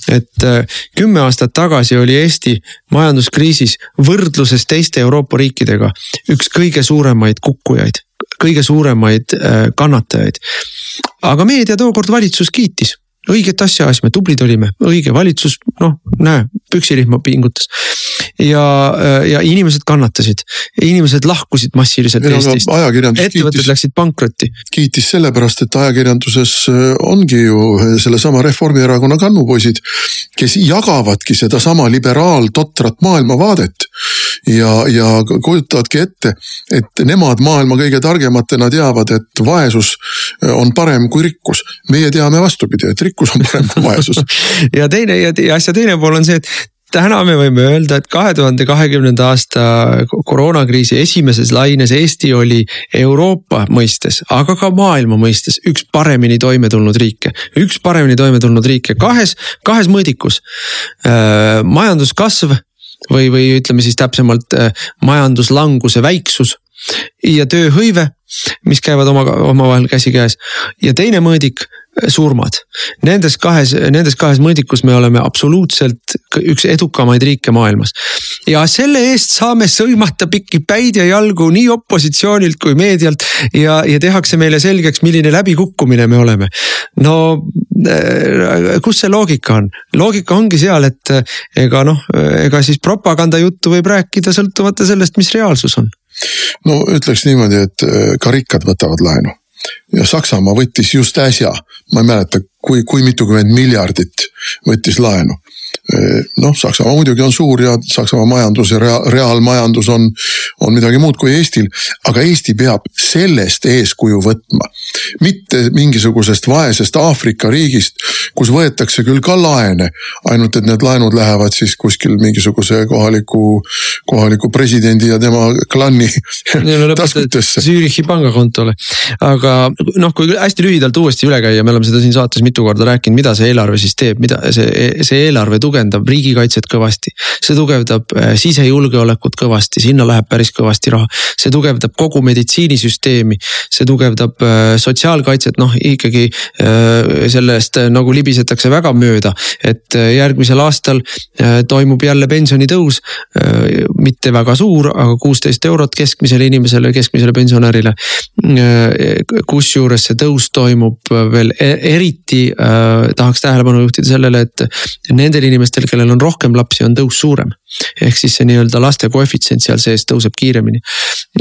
et äh, kümme aastat tagasi oli Eesti Eesti majanduskriisis võrdluses teiste Euroopa riikidega üks kõige suuremaid kukkujaid, kõige suuremaid äh, kannatajaid. aga meedia tookord valitsus kiitis õiget asja ajasime, tublid olime, õige valitsus, noh näe, püksirihma pingutas ja, ja inimesed kannatasid, inimesed lahkusid massiliselt no, Eestist, ettevõtted kiitis, läksid pankrotti. kiitis sellepärast, et ajakirjanduses äh, ongi ju äh, sellesama Reformierakonna kannupoisid, kes jagavadki sedasama liberaal-totrat maailmavaadet. Ja, ja kujutavadki ette, et nemad maailma kõige targematena teavad, et vaesus äh, on parem kui rikkus. meie teame vastupidi, et rikkus on parem kui vaesus ja teine ja asja teine pool on see, et täna me võime öelda, et kahe tuhande kahekümnenda aasta koroonakriisi esimeses laines Eesti oli Euroopa mõistes, aga ka maailma mõistes üks paremini toime tulnud riike. üks paremini toime tulnud riike kahes, kahes mõõdikus äh,. majanduskasv või, või ütleme siis täpsemalt äh, majanduslanguse väiksus ja tööhõive, mis käivad oma, omavahel käsikäes ja teine mõõdik surmad. Nendes kahes, nendes kahes mõõdikus me oleme absoluutselt üks edukamaid riike maailmas. ja selle eest saame sõimata pikki päid ja jalgu nii opositsioonilt kui meedialt ja, ja tehakse meile selgeks, milline läbikukkumine me oleme. no äh, kus see loogika on? loogika ongi seal, et ega noh, ega siis propagandajuttu võib rääkida sõltumata sellest, mis reaalsus on. no ütleks niimoodi, et ka rikkad võtavad laenu ja Saksamaa võttis just äsja, ma ei mäleta, kui, kui mitukümmend miljardit võttis laenu noh, Saksamaa muidugi on suur ja Saksamaa majandus ja rea, reaalmajandus on, on midagi muud kui Eestil. aga Eesti peab sellest eeskuju võtma. mitte mingisugusest vaesest Aafrika riigist, kus võetakse küll ka laene, ainult et need laenud lähevad siis kuskil mingisuguse kohaliku, kohaliku presidendi ja tema klanni taskutesse. Zürichi pangakontole, aga noh, kui hästi lühidalt uuesti üle käia, me oleme seda siin saates mitu korda rääkinud, mida see eelarve siis teeb, mida see, see eelarve tugevdab tugevdab riigikaitset kõvasti. see tugevdab äh, sisejulgeolekut kõvasti, sinna läheb päris kõvasti raha. see tugevdab kogu meditsiinisüsteemi, see tugevdab äh, sotsiaalkaitset, noh ikkagi äh, sellest nagu libisetakse väga mööda. et järgmisel aastal toimub jälle pensionitõus. mitte väga suur, aga kuusteist eurot keskmisele inimesele, keskmisele pensionärile. kusjuures see tõus toimub veel e-, eriti tahaks tähelepanu juhtida sellele, et nendel inimestel inimestel, kellel on rohkem lapsi, on tõus suurem. ehk siis see nii-öelda laste koefitsient seal sees tõuseb kiiremini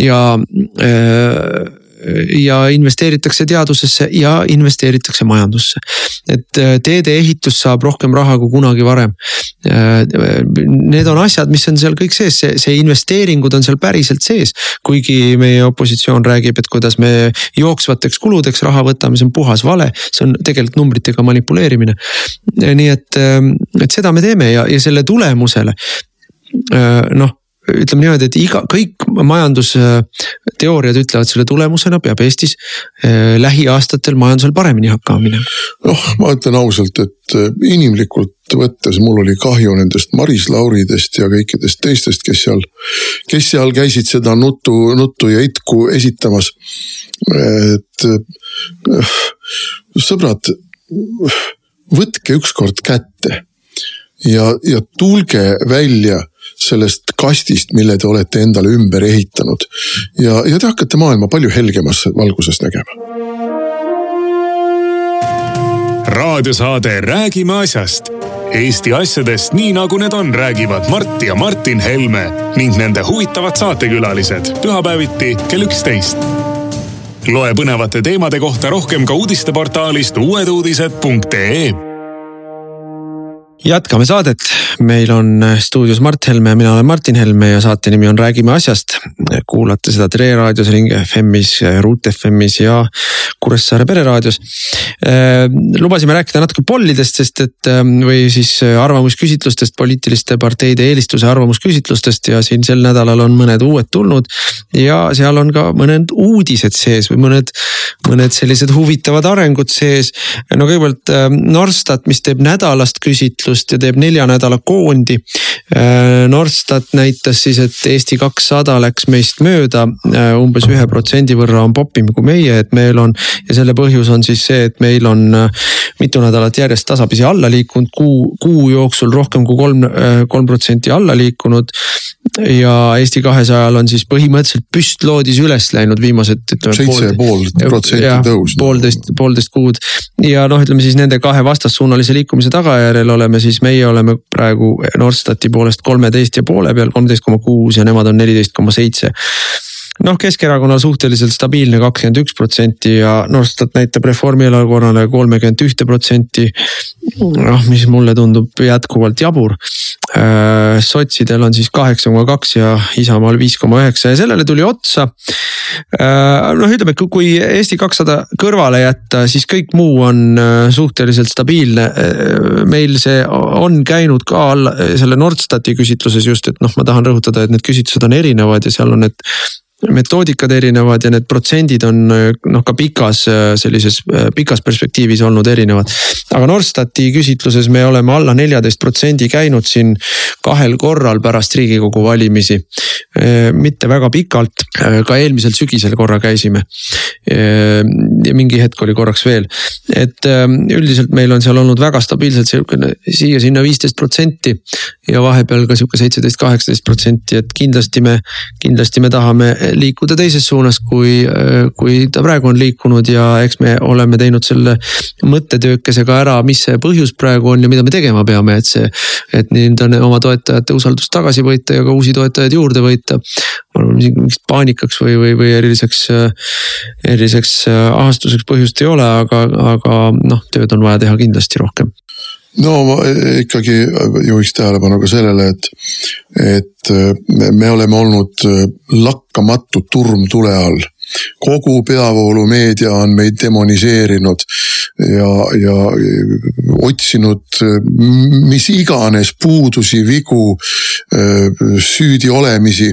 ja äh, ja investeeritakse teadusesse ja investeeritakse majandusse. et teedeehitus saab rohkem raha kui kunagi varem. Need on asjad, mis on seal kõik sees, see, see investeeringud on seal päriselt sees. kuigi meie opositsioon räägib, et kuidas me jooksvateks kuludeks raha võtame, see on puhas vale, see on tegelikult numbritega manipuleerimine. nii et, et seda me teeme ja, ja selle tulemusele noh ütleme niimoodi, et iga, kõik majandusteooriad ütlevad selle tulemusena peab Eestis eh, lähiaastatel majandusel paremini hakkama minema. noh, ma ütlen ausalt, et eh, inimlikult võttes mul oli kahju nendest Maris Lauridest ja kõikidest teistest, kes seal, kes seal käisid seda nuttu, nuttu ja itku esitamas. et eh, sõbrad, võtke ükskord kätte ja, ja tulge välja sellest kastist, mille te olete endale ümber ehitanud. ja, ja te hakkate maailma palju helgemas valguses nägema. raadiosaade Räägime asjast. Eesti asjadest nii nagu need on, räägivad Mart ja Martin Helme ning nende huvitavad saatekülalised pühapäeviti kell üksteist. loe põnevate teemade kohta rohkem ka uudisteportaalist uueduudised.ee jätkame saadet, meil on stuudios Mart Helme ja mina olen Martin Helme ja saate nimi on Räägime asjast. kuulate seda Tre raadios, Ring FM-is, Ruut FM-is ja Kuressaare pereraadios. Äh, lubasime rääkida natuke pollidest, sest et ähm, või siis arvamusküsitlustest, poliitiliste parteide eelistuse arvamusküsitlustest ja siin sel nädalal on mõned uued tulnud. ja seal on ka mõned uudised sees või mõned, mõned sellised huvitavad arengud sees. no kõigepealt ähm, Norstat, mis teeb nädalast küsitlust ja teeb nelja nädala koondi. Äh, Norstat näitas siis, et Eesti kakssada läks meist mööda, äh, umbes ühe protsendi võrra on popim kui meie, et meil on. ja selle põhjus on siis see, et meil on äh, mitu nädalat järjest tasapisi alla liikunud, kuu, kuu jooksul rohkem kui kolm, kolm protsenti alla liikunud ja Eesti kahesajal on siis põhimõtteliselt püstloodis üles läinud viimased. seitse ja pool protsenti tõus. poolteist, poolteist kuud ja noh, ütleme siis nende kahe vastassuunalise liikumise tagajärjel oleme siis meie oleme praegu Norstati poolest kolmeteist ja poole peal, kolmteist koma kuus ja nemad on neliteist koma seitse noh, Keskerakonnal suhteliselt stabiilne kakskümmend üks protsenti ja Norstat näitab Reformierakonnale kolmekümmet ühte protsenti. noh, mis mulle tundub jätkuvalt jabur. Äh, sotsidel on siis kaheksa koma kaks ja Isamaal viis koma üheksa ja sellele tuli otsa. Noh, ütleme, kui Eesti kakssada kõrvale jätta, siis kõik muu on äh, suhteliselt stabiilne. meil see on käinud ka alla selle Nordstati küsitluses just, et noh, ma tahan rõhutada, et need küsitlused on erinevad ja seal on need metoodikad erinevad ja need protsendid on noh, ka pikas sellises pikas perspektiivis olnud erinevad. aga Norstati küsitluses me oleme alla neljateist protsendi käinud siin kahel korral pärast riigikogu valimisi. mitte väga pikalt, ka eelmisel sügisel korra käisime. ja mingi hetk oli korraks veel, et üldiselt meil on seal olnud väga stabiilselt sihukene siia-sinna viisteist protsenti ja vahepeal ka sihuke seitseteist, kaheksateist protsenti, et kindlasti me, kindlasti me tahame liikuda teises suunas, kui, kui ta praegu on liikunud ja eks me oleme teinud selle mõttetöökese ka ära, mis see põhjus praegu on ja mida me tegema peame, et see. et nii-öelda oma toetajate usaldust tagasi võita ja ka uusi toetajaid juurde võita. ma arvan, mingit paanikaks või, või, või eriliseks, eriliseks ahastuseks põhjust ei ole, aga, aga noh, tööd on vaja teha kindlasti rohkem no ma ikkagi juhiks tähelepanu ka sellele, et, et me oleme olnud lakkamatu turm tule all kogu peavoolumeedia on meid demoniseerinud ja, ja otsinud mis iganes puudusi, vigu, süüdi olemisi.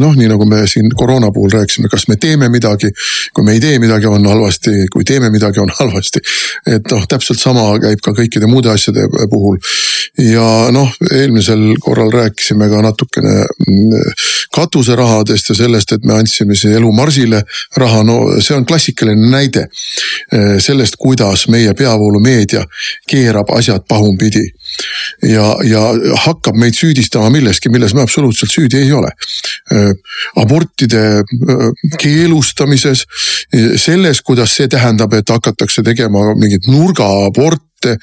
noh, nii nagu me siin koroona puhul rääkisime, kas me teeme midagi, kui me ei tee midagi, on halvasti, kui teeme midagi, on halvasti. et noh, täpselt sama käib ka kõikide muude asjade puhul. ja noh, eelmisel korral rääkisime ka natukene katuserahadest ja sellest, et me andsime see elu Marsile raha, no see on klassikaline näide eh, sellest, kuidas meie peavoolumeedia keerab asjad pahupidi. ja, ja hakkab meid süüdistama milleski, milles me absoluutselt süüdi ei ole. Eh, abortide eh, keelustamises, selles, kuidas see tähendab, et hakatakse tegema mingit nurgaaborti ette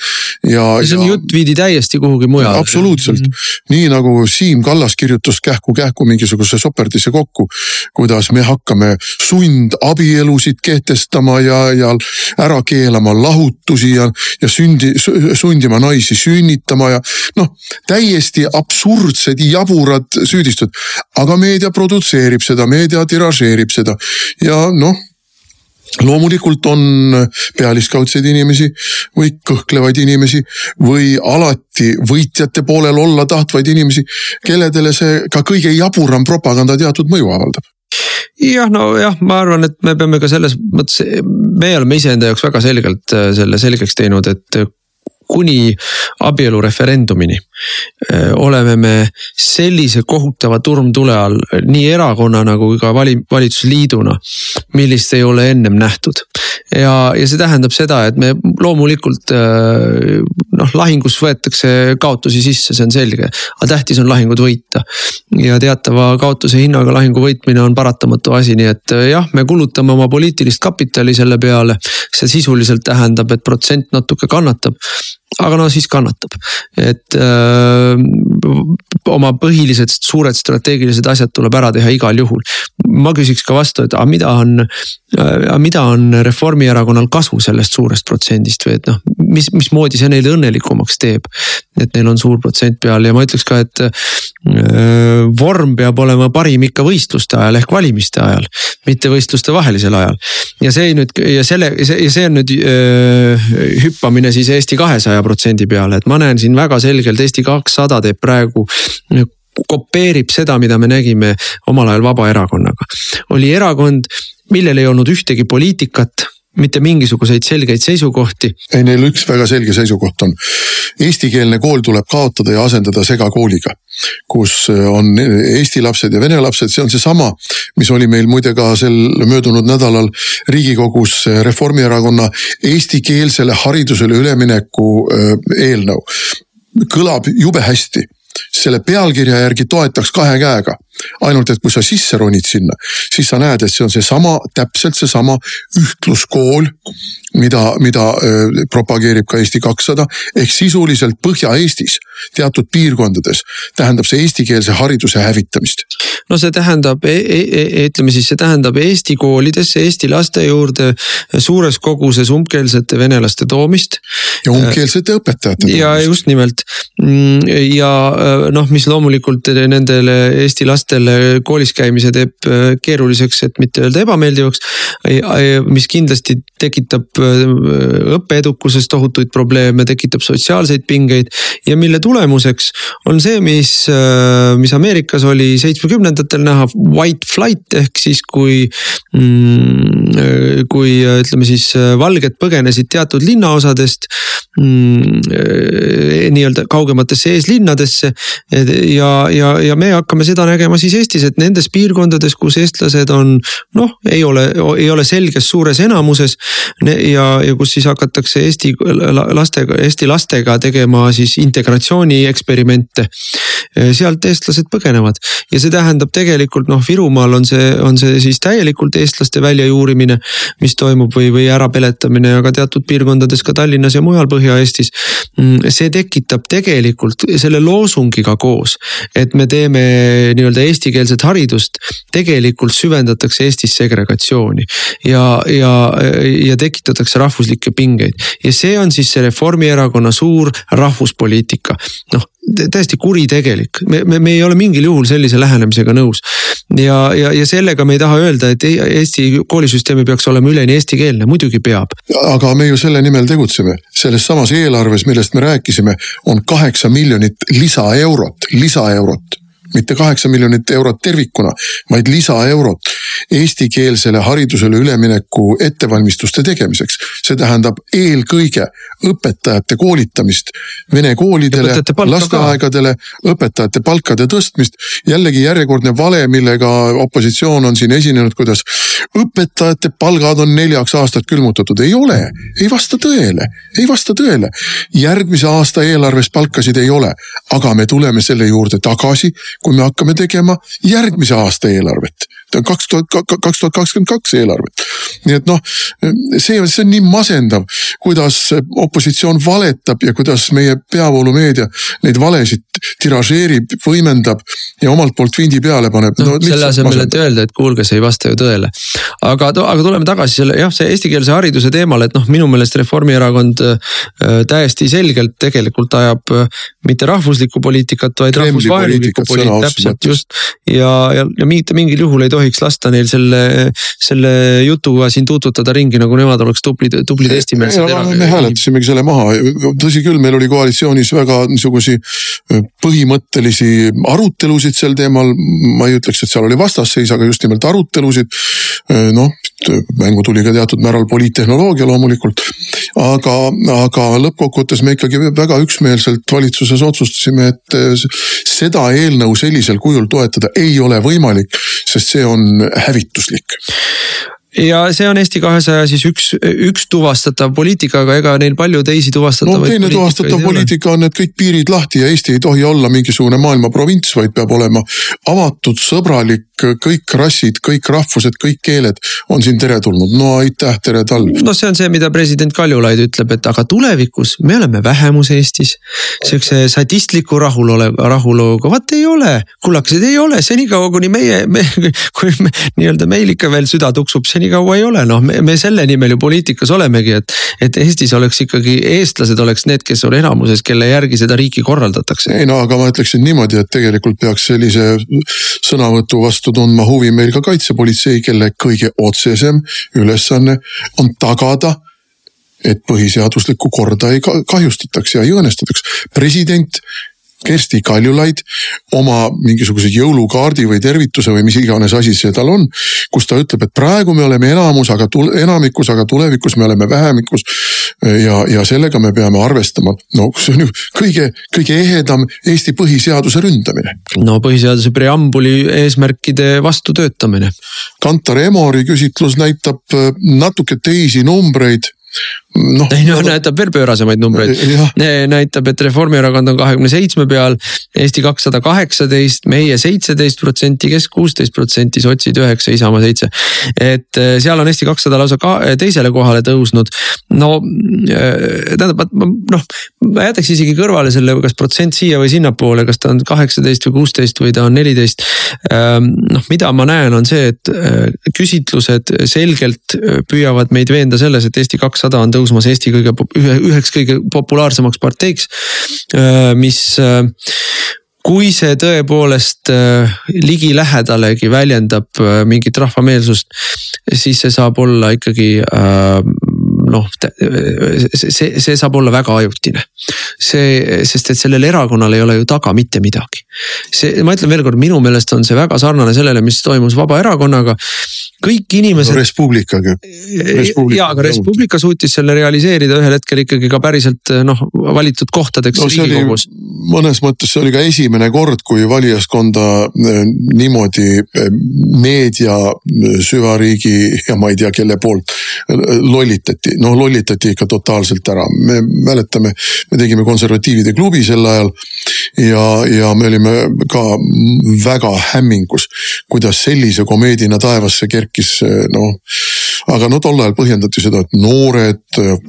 ja. see on ja... jutt viidi täiesti kuhugi mujale. absoluutselt mm, -hmm. nii nagu Siim Kallas kirjutas kähku-kähku mingisuguse soperdisse kokku, kuidas me hakkame sundabielusid kehtestama ja, ja ära keelama lahutusi ja, ja sündi, sundima naisi sünnitama ja noh, täiesti absurdsed, jaburad süüdistused. aga meedia produtseerib seda, meedia tiražeerib seda ja noh loomulikult on pealiskaudseid inimesi või kõhklevaid inimesi või alati võitjate poolel olla tahtvaid inimesi, kelledele see ka kõige jaburam propaganda teatud mõju avaldab. Jah, nojah, ma arvan, et me peame ka selles mõttes, me oleme iseenda jaoks väga selgelt äh, selle selgeks teinud, et kuni abielureferendumini oleme me sellise kohutava turmtule all nii erakonnana kui ka vali-, valitsusliiduna, millist ei ole ennem nähtud. ja, ja see tähendab seda, et me loomulikult noh, lahingus võetakse kaotusi sisse, see on selge, aga tähtis on lahingud võita. ja teatava kaotuse hinnaga lahingu võitmine on paratamatu asi, nii et jah, me kulutame oma poliitilist kapitali selle peale. see sisuliselt tähendab, et protsent natuke kannatab aga no siis kannatab, et öö, oma põhilised suured strateegilised asjad tuleb ära teha igal juhul. ma küsiks ka vastu, et aga mida on, mida on Reformierakonnal kasu sellest suurest protsendist või et noh, mis, mismoodi see neile õnnelikumaks teeb. et neil on suur protsent peal ja ma ütleks ka, et öö, vorm peab olema parim ikka võistluste ajal ehk valimiste ajal, mitte võistluste vahelisel ajal. ja see nüüd ja selle see on nüüd öö, hüppamine siis Eesti kahesaja protsendi peale, et ma näen siin väga selgelt Eesti kakssada teeb praegu kopeerib seda, mida me nägime omal ajal Vabaerakonnaga. oli erakond, millel ei olnud ühtegi poliitikat mitte mingisuguseid selgeid seisukohti. ei, neil üks väga selge seisukoht on. Eestikeelne kool tuleb kaotada ja asendada segakooliga. kus on eesti lapsed ja vene lapsed, see on seesama, mis oli meil muide ka sel möödunud nädalal riigikogus Reformierakonna eestikeelsele haridusele ülemineku äh, eelnõu. kõlab jube hästi selle pealkirja järgi toetaks kahe käega. Ainult et kui sa sisse ronid sinna, siis sa näed, et see on seesama, täpselt seesama ühtluskool, mida, mida propageerib ka Eesti kakssada ehk sisuliselt Põhja-Eestis teatud piirkondades tähendab see eestikeelse hariduse hävitamist. no see tähendab e, e, e, ütleme siis, see tähendab Eesti koolidesse, Eesti laste juurde suures koguses umbkeelsete venelaste toomist. ja umbkeelsete õpetajate toomist. ja just nimelt mm, ja noh, mis loomulikult nendele Eesti lastele koolis käimise teeb äh, keeruliseks, et mitte öelda ebameeldivaks. mis kindlasti tekitab äh, õppeedukuses tohutuid probleeme, tekitab sotsiaalseid pingeid ja mille tulemuseks on see, mis, äh, mis Ameerikas oli seitsmekümnendatel näha, white flight ehk siis kui mm,. kui ütleme siis valged põgenesid teatud linnaosadest nii-öelda kaugematesse eeslinnadesse ja, ja, ja me hakkame seda nägema siis Eestis, et nendes piirkondades, kus eestlased on noh, ei ole, ei ole selges suures enamuses. ja, ja kus siis hakatakse Eesti lastega, Eesti lastega tegema siis integratsiooni eksperimente. sealt eestlased põgenevad ja see tähendab tegelikult noh, Virumaal on see, on see siis täielikult eestlaste väljajuurimine, mis toimub või, või ärapeletamine, aga teatud piirkondades ka Tallinnas ja mujal Põhja-Eestis. Mm, see tekitab tegelikult selle loosungiga koos, et me teeme nii-öelda eestikeelset haridust, tegelikult süvendatakse Eestis segregatsiooni ja, ja, ja tekitatakse rahvuslikke pingeid. ja see on siis see Reformierakonna suur rahvuspoliitika. noh, täiesti kuritegelik, me, me, me ei ole mingil juhul sellise lähenemisega nõus. ja, ja, ja sellega me ei taha öelda, et Eesti koolisüsteem ei peaks olema üleni eestikeelne, muidugi peab. aga me ju selle nimel tegutseme, selles samas eelarves, millest me rääkisime, on kaheksa miljonit lisaeurot, lisaeurot. Mitte kaheksa miljonit eurot tervikuna, vaid lisaeurot eestikeelsele haridusele ülemineku ettevalmistuste tegemiseks. see tähendab eelkõige õpetajate koolitamist vene koolidele, lasteaegadele, õpetajate palkade tõstmist. jällegi järjekordne vale, millega opositsioon on siin esinenud, kuidas õpetajate palgad on neljaks aastat külmutatud, ei ole, ei vasta tõele, ei vasta tõele. järgmise aasta eelarves palkasid ei ole, aga me tuleme selle juurde tagasi kui me hakkame tegema järgmise aasta eelarvet. Kaks tuhat, kaks tuhat kakskümmend kaks eelarvet. nii et noh, see, see on nii masendav, kuidas opositsioon valetab ja kuidas meie peavoolumeedia neid valesid tiražeerib, võimendab ja omalt poolt vindi peale paneb no,. selle asemel, et öelda, et kuulge, see ei vasta ju tõele. aga, aga tuleme tagasi selle jah, see eestikeelse hariduse teemale, et noh, minu meelest Reformierakond äh, täiesti selgelt tegelikult ajab mitte rahvuslikku poliitikat, vaid rahvusvahelikku poliitikat, täpselt just. ja, ja, ja mitte mingil juhul ei tohiks lasta neil selle, selle jutuga siin tuututada ringi, nagu nemad oleks tublid, tublid eestimeelsed. me hääletasimegi selle maha, tõsi küll, meil oli koalitsioonis väga niisuguseid äh, põhimõttelisi arutelusid sel teemal. ma ei ütleks, et seal oli vastasseis, aga just nimelt arutelusid. noh, mängu tuli ka teatud määral poliittehnoloogia loomulikult. aga, aga lõppkokkuvõttes me ikkagi väga üksmeelselt valitsuses otsustasime, et seda eelnõu sellisel kujul toetada ei ole võimalik, sest see on hävituslik ja see on Eesti kahesaja siis üks, üks tuvastatav poliitika, aga ega neil palju teisi tuvastatavaid. no teine tuvastatav poliitika on, et kõik piirid lahti ja Eesti ei tohi olla mingisugune maailma provints, vaid peab olema avatud, sõbralik, kõik rassid, kõik rahvused, kõik keeled on siin teretulnud. no aitäh, tere talv. no see on see, mida president Kaljulaid ütleb, et aga tulevikus me oleme vähemus Eestis. sihukese sadistliku rahulole, rahuloluga, vaat ei ole, kullakesed ei ole, senikaua kuni meie me,, kui me, nii-öelda meil ikka veel süda tuksub nii kaua ei ole, noh, me, me selle nimel ju poliitikas olemegi, et. et Eestis oleks ikkagi, eestlased oleks need, kes on enamuses, kelle järgi seda riiki korraldatakse. ei no aga ma ütleksin niimoodi, et tegelikult peaks sellise sõnavõtu vastu tundma huvi meil ka kaitsepolitsei, kelle kõige otsesem ülesanne on tagada et põhiseaduslikku korda ei kahjustataks ja ei õõnestataks. president Kersti Kaljulaid oma mingisuguse jõulukaardi või tervituse või mis iganes asi see tal on. kus ta ütleb, et praegu me oleme enamus, aga enamikus, aga tulevikus me oleme vähemikus. ja, ja sellega me peame arvestama. no see on ju kõige, kõige ehedam Eesti põhiseaduse ründamine. no põhiseaduse preambuli eesmärkide vastu töötamine. Kantar Emori küsitlus näitab äh, natuke teisi numbreid noh. ei no näitab veel pöörasemaid numbreid. näitab, et Reformierakond on kahekümne seitsme peal, Eesti kakssada kaheksateist, meie seitseteist protsenti, Kesk kuusteist protsenti, sotsid üheksa, Isamaa seitse. et eh, seal on Eesti kakssada lausa ka teisele kohale tõusnud. no eh, tähendab, noh, ma jätaks isegi kõrvale selle, kas protsent siia või sinnapoole, kas ta on kaheksateist või kuusteist või ta on neliteist. Ehm, noh, mida ma näen, on see, et eh, küsitlused selgelt püüavad meid veenda selles, et Eesti kakssada on tõusnud tõusmas Eesti kõige, ühe, üheks kõige populaarsemaks parteiks, äh, mis äh, kui see tõepoolest äh, ligilähedalegi väljendab mingit rahvameelsust, siis see saab olla ikkagi noh, see, see saab olla väga ajutine. see, sest et sellel erakonnal ei ole ju taga mitte midagi. see, ma ütlen veel kord, minu meelest on see väga sarnane sellele, mis toimus Vabaerakonnaga kõik inimesed no,. Res Publicaga. ja, aga Res Publica suutis selle realiseerida ühel hetkel ikkagi ka päriselt noh valitud kohtadeks no, riigikogus. mõnes mõttes see oli ka esimene kord, kui valijaskonda eh, niimoodi eh, meedia, eh, süvariigi ja ma ei tea, kelle poolt lollitati, noh lollitati ikka totaalselt ära, me mäletame, me tegime konservatiivide klubi sel ajal ja, ja me olime ka väga hämmingus, kuidas sellise komeedina taevasse kerkis rääkis noh. aga no tol ajal põhjendati seda, et noored,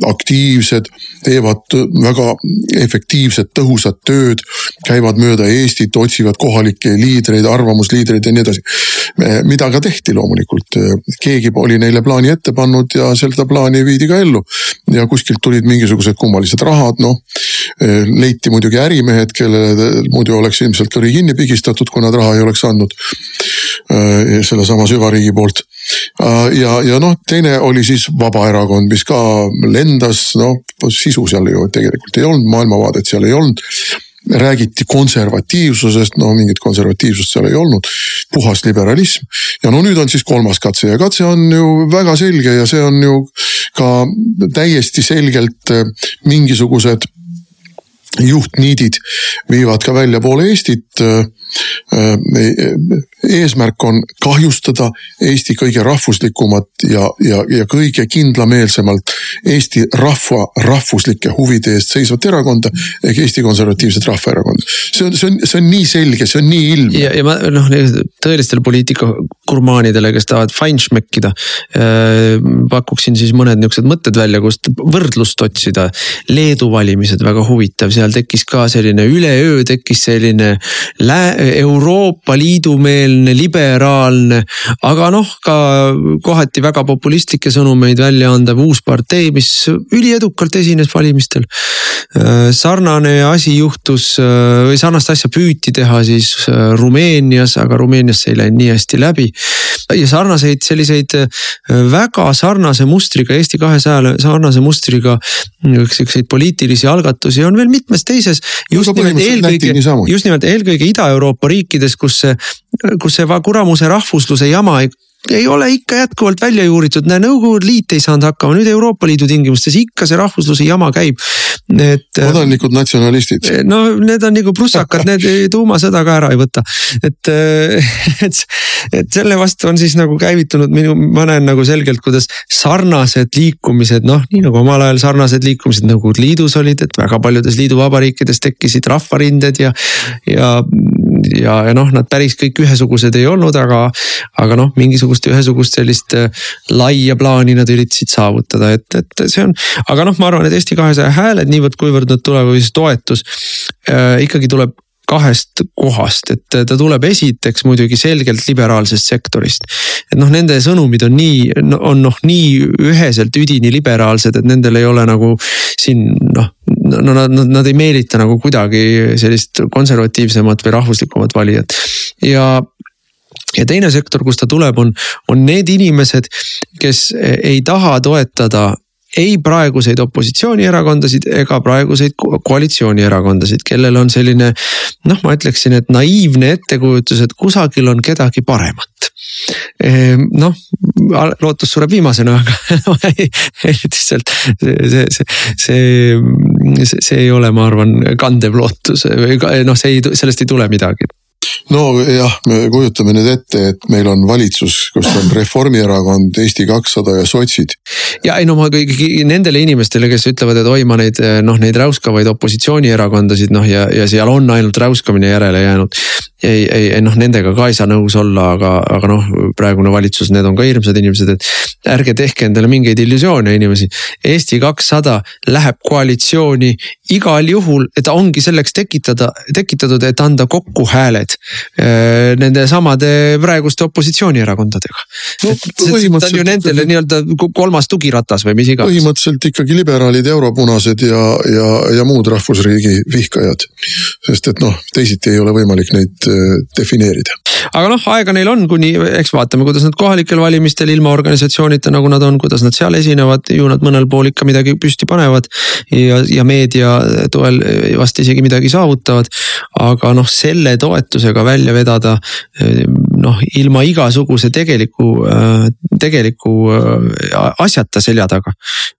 aktiivsed, teevad väga efektiivset, tõhusat tööd. käivad mööda Eestit, otsivad kohalikke liidreid, arvamusliidreid ja nii edasi. mida ka tehti loomulikult, keegi oli neile plaani ette pannud ja seda plaani viidi ka ellu. ja kuskilt tulid mingisugused kummalised rahad, noh. leiti muidugi ärimehed, kellele muidu oleks ilmselt kõri kinni pigistatud, kui nad raha ei oleks andnud. sellesama süvariigi poolt ja, ja noh, teine oli siis Vabaerakond, mis ka lendas, noh sisu seal ju tegelikult ei olnud, maailmavaadet seal ei olnud räägiti konservatiivsusest, no mingit konservatiivsust seal ei olnud, puhas liberalism. ja no nüüd on siis kolmas katse ja katse on ju väga selge ja see on ju ka täiesti selgelt äh, mingisugused juhtniidid viivad ka väljapoole Eestit. Äh, eesmärk on kahjustada Eesti kõige rahvuslikumat ja, ja, ja kõige kindlameelsemalt Eesti rahva rahvuslike huvide eest seisvat erakonda ehk Eesti Konservatiivset Rahvaerakonda. see on, see on, see on nii selge, see on nii ilmne. ja, ja ma noh, tõelistele poliitikagurmaanidele, kes tahavad feinschmeckida äh,. pakuksin siis mõned nihukesed mõtted välja, kust võrdlust otsida. Leedu valimised, väga huvitav, seal tekkis ka selline üleöö tekkis selline Euroopa Liidu meelne, liberaalne, aga noh, ka kohati väga populistlikke sõnumeid välja andev uus partei, mis üliedukalt esines valimistel. Äh, sarnane asi juhtus äh, või sarnast asja püüti teha siis äh, Rumeenias, aga Rumeenias see ei läinud nii hästi läbi. Ja sarnaseid selliseid väga sarnase mustriga Eesti kahesajale, sarnase mustriga siukseid poliitilisi algatusi on veel mitmes teises. just nimelt eelkõige, just nimelt eelkõige Ida-Euroopa riikides, kus see, kus see kuramuse rahvusluse jama ei ei ole ikka jätkuvalt välja juuritud, näe Nõukogude Liit ei saanud hakkama, nüüd Euroopa Liidu tingimustes ikka see rahvusluse jama käib. et. kodanlikud natsionalistid. no need on nagu prussakad, need tuumasõda ka ära ei võta, et, et, et selle vastu on siis nagu käivitunud minu, ma näen nagu selgelt, kuidas sarnased liikumised, noh nii nagu omal ajal sarnased liikumised Nõukogude Liidus olid, et väga paljudes liiduvabariikides tekkisid rahvarinded ja, ja ja, ja noh, nad päris kõik ühesugused ei olnud, aga, aga noh, mingisugust ühesugust sellist äh, laia plaani nad üritasid saavutada, et, et see on. aga noh, ma arvan, et Eesti kahesaja hääled, niivõrd-kuivõrd nad tulevad või siis toetus äh, ikkagi tuleb kahest kohast, et ta tuleb esiteks muidugi selgelt liberaalsest sektorist. et noh, nende sõnumid on nii, on noh, nii üheselt üdini liberaalsed, et nendel ei ole nagu siin noh. no nad, nad, nad ei meelita nagu kuidagi sellist konservatiivsemat või rahvuslikumat valijat ja ja teine sektor, kust ta tuleb, on, on need inimesed, kes ei taha toetada ei praeguseid opositsioonierakondasid ega praeguseid koalitsioonierakondasid, kellel on selline noh, ma ütleksin, et naiivne ettekujutus, et kusagil on kedagi paremat. Ehm, noh, lootus sureb viimasena, aga lihtsalt see, see, see, see, see ei ole, ma arvan, kandev lootus või noh, see ei, sellest ei tule midagi nojah, me kujutame nüüd ette, et meil on valitsus, kus on Reformierakond, Eesti kakssada ja sotsid. ja ei no ma kõigi nendele inimestele, kes ütlevad, et oi, ma neid noh, neid räuskavaid opositsioonierakondasid noh, ja, ja seal on ainult räuskamine järele jäänud. ei, ei, ei noh, nendega ka ei saa nõus olla, aga, aga noh, praegune valitsus, need on ka hirmsad inimesed, et ärge tehke endale mingeid illusioone, inimesi. Eesti kakssada läheb koalitsiooni igal juhul, et ta ongi selleks tekitada, tekitatud, et anda kokku hääled Äh, nende samade praeguste opositsioonierakondadega no,. see on ju nendele nii-öelda kolmas tugiratas või mis iganes. põhimõtteliselt ikkagi liberaalid, europunased ja, ja, ja muud rahvusriigi vihkajad. sest et noh, teisiti ei ole võimalik neid äh, defineerida. Aga noh, aega neil on, kuni eks vaatame, kuidas nad kohalikel valimistel ilma organisatsioonita, nagu nad on, kuidas nad seal esinevad, ju nad mõnel pool ikka midagi püsti panevad. ja, ja meedia toel vast isegi midagi saavutavad. aga noh, selle toetusega välja vedada noh, ilma igasuguse tegeliku, tegeliku asjata selja taga.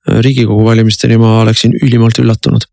riigikogu valimisteni ma oleksin ülimalt üllatunud.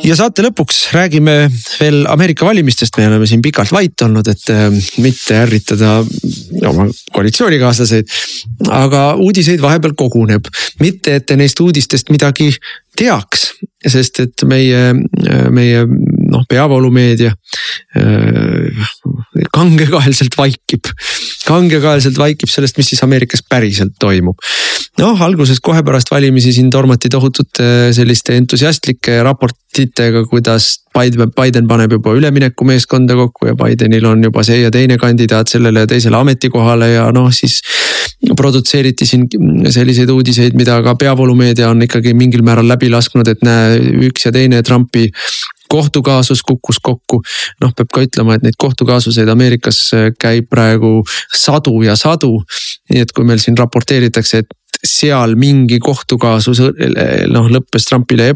ja saate lõpuks räägime veel Ameerika valimistest, me oleme siin pikalt vait olnud, et äh, mitte ärritada oma koalitsioonikaaslaseid. aga uudiseid vahepeal koguneb, mitte et te neist uudistest midagi teaks, sest et meie, meie noh, peavoolumeedia äh, kangekaelselt vaikib, kangekaelselt vaikib sellest, mis siis Ameerikas päriselt toimub. noh, alguses kohe pärast valimisi siin tormati tohutute selliste entusiastlike raportitega, kuidas Biden, Biden paneb juba üleminekumeeskonda kokku ja Bidenil on juba see ja teine kandidaat sellele ja teisele ametikohale ja noh, siis. produtseeriti siin selliseid uudiseid, mida ka peavoolumeedia on ikkagi mingil määral läbi lasknud, et näe, üks ja teine Trumpi kohtukaasus kukkus kokku. noh, peab ka ütlema, et neid kohtukaasuseid Ameerikas käib praegu sadu ja sadu. nii et kui meil siin raporteeritakse, et seal mingi kohtukaasus noh lõppes Trumpile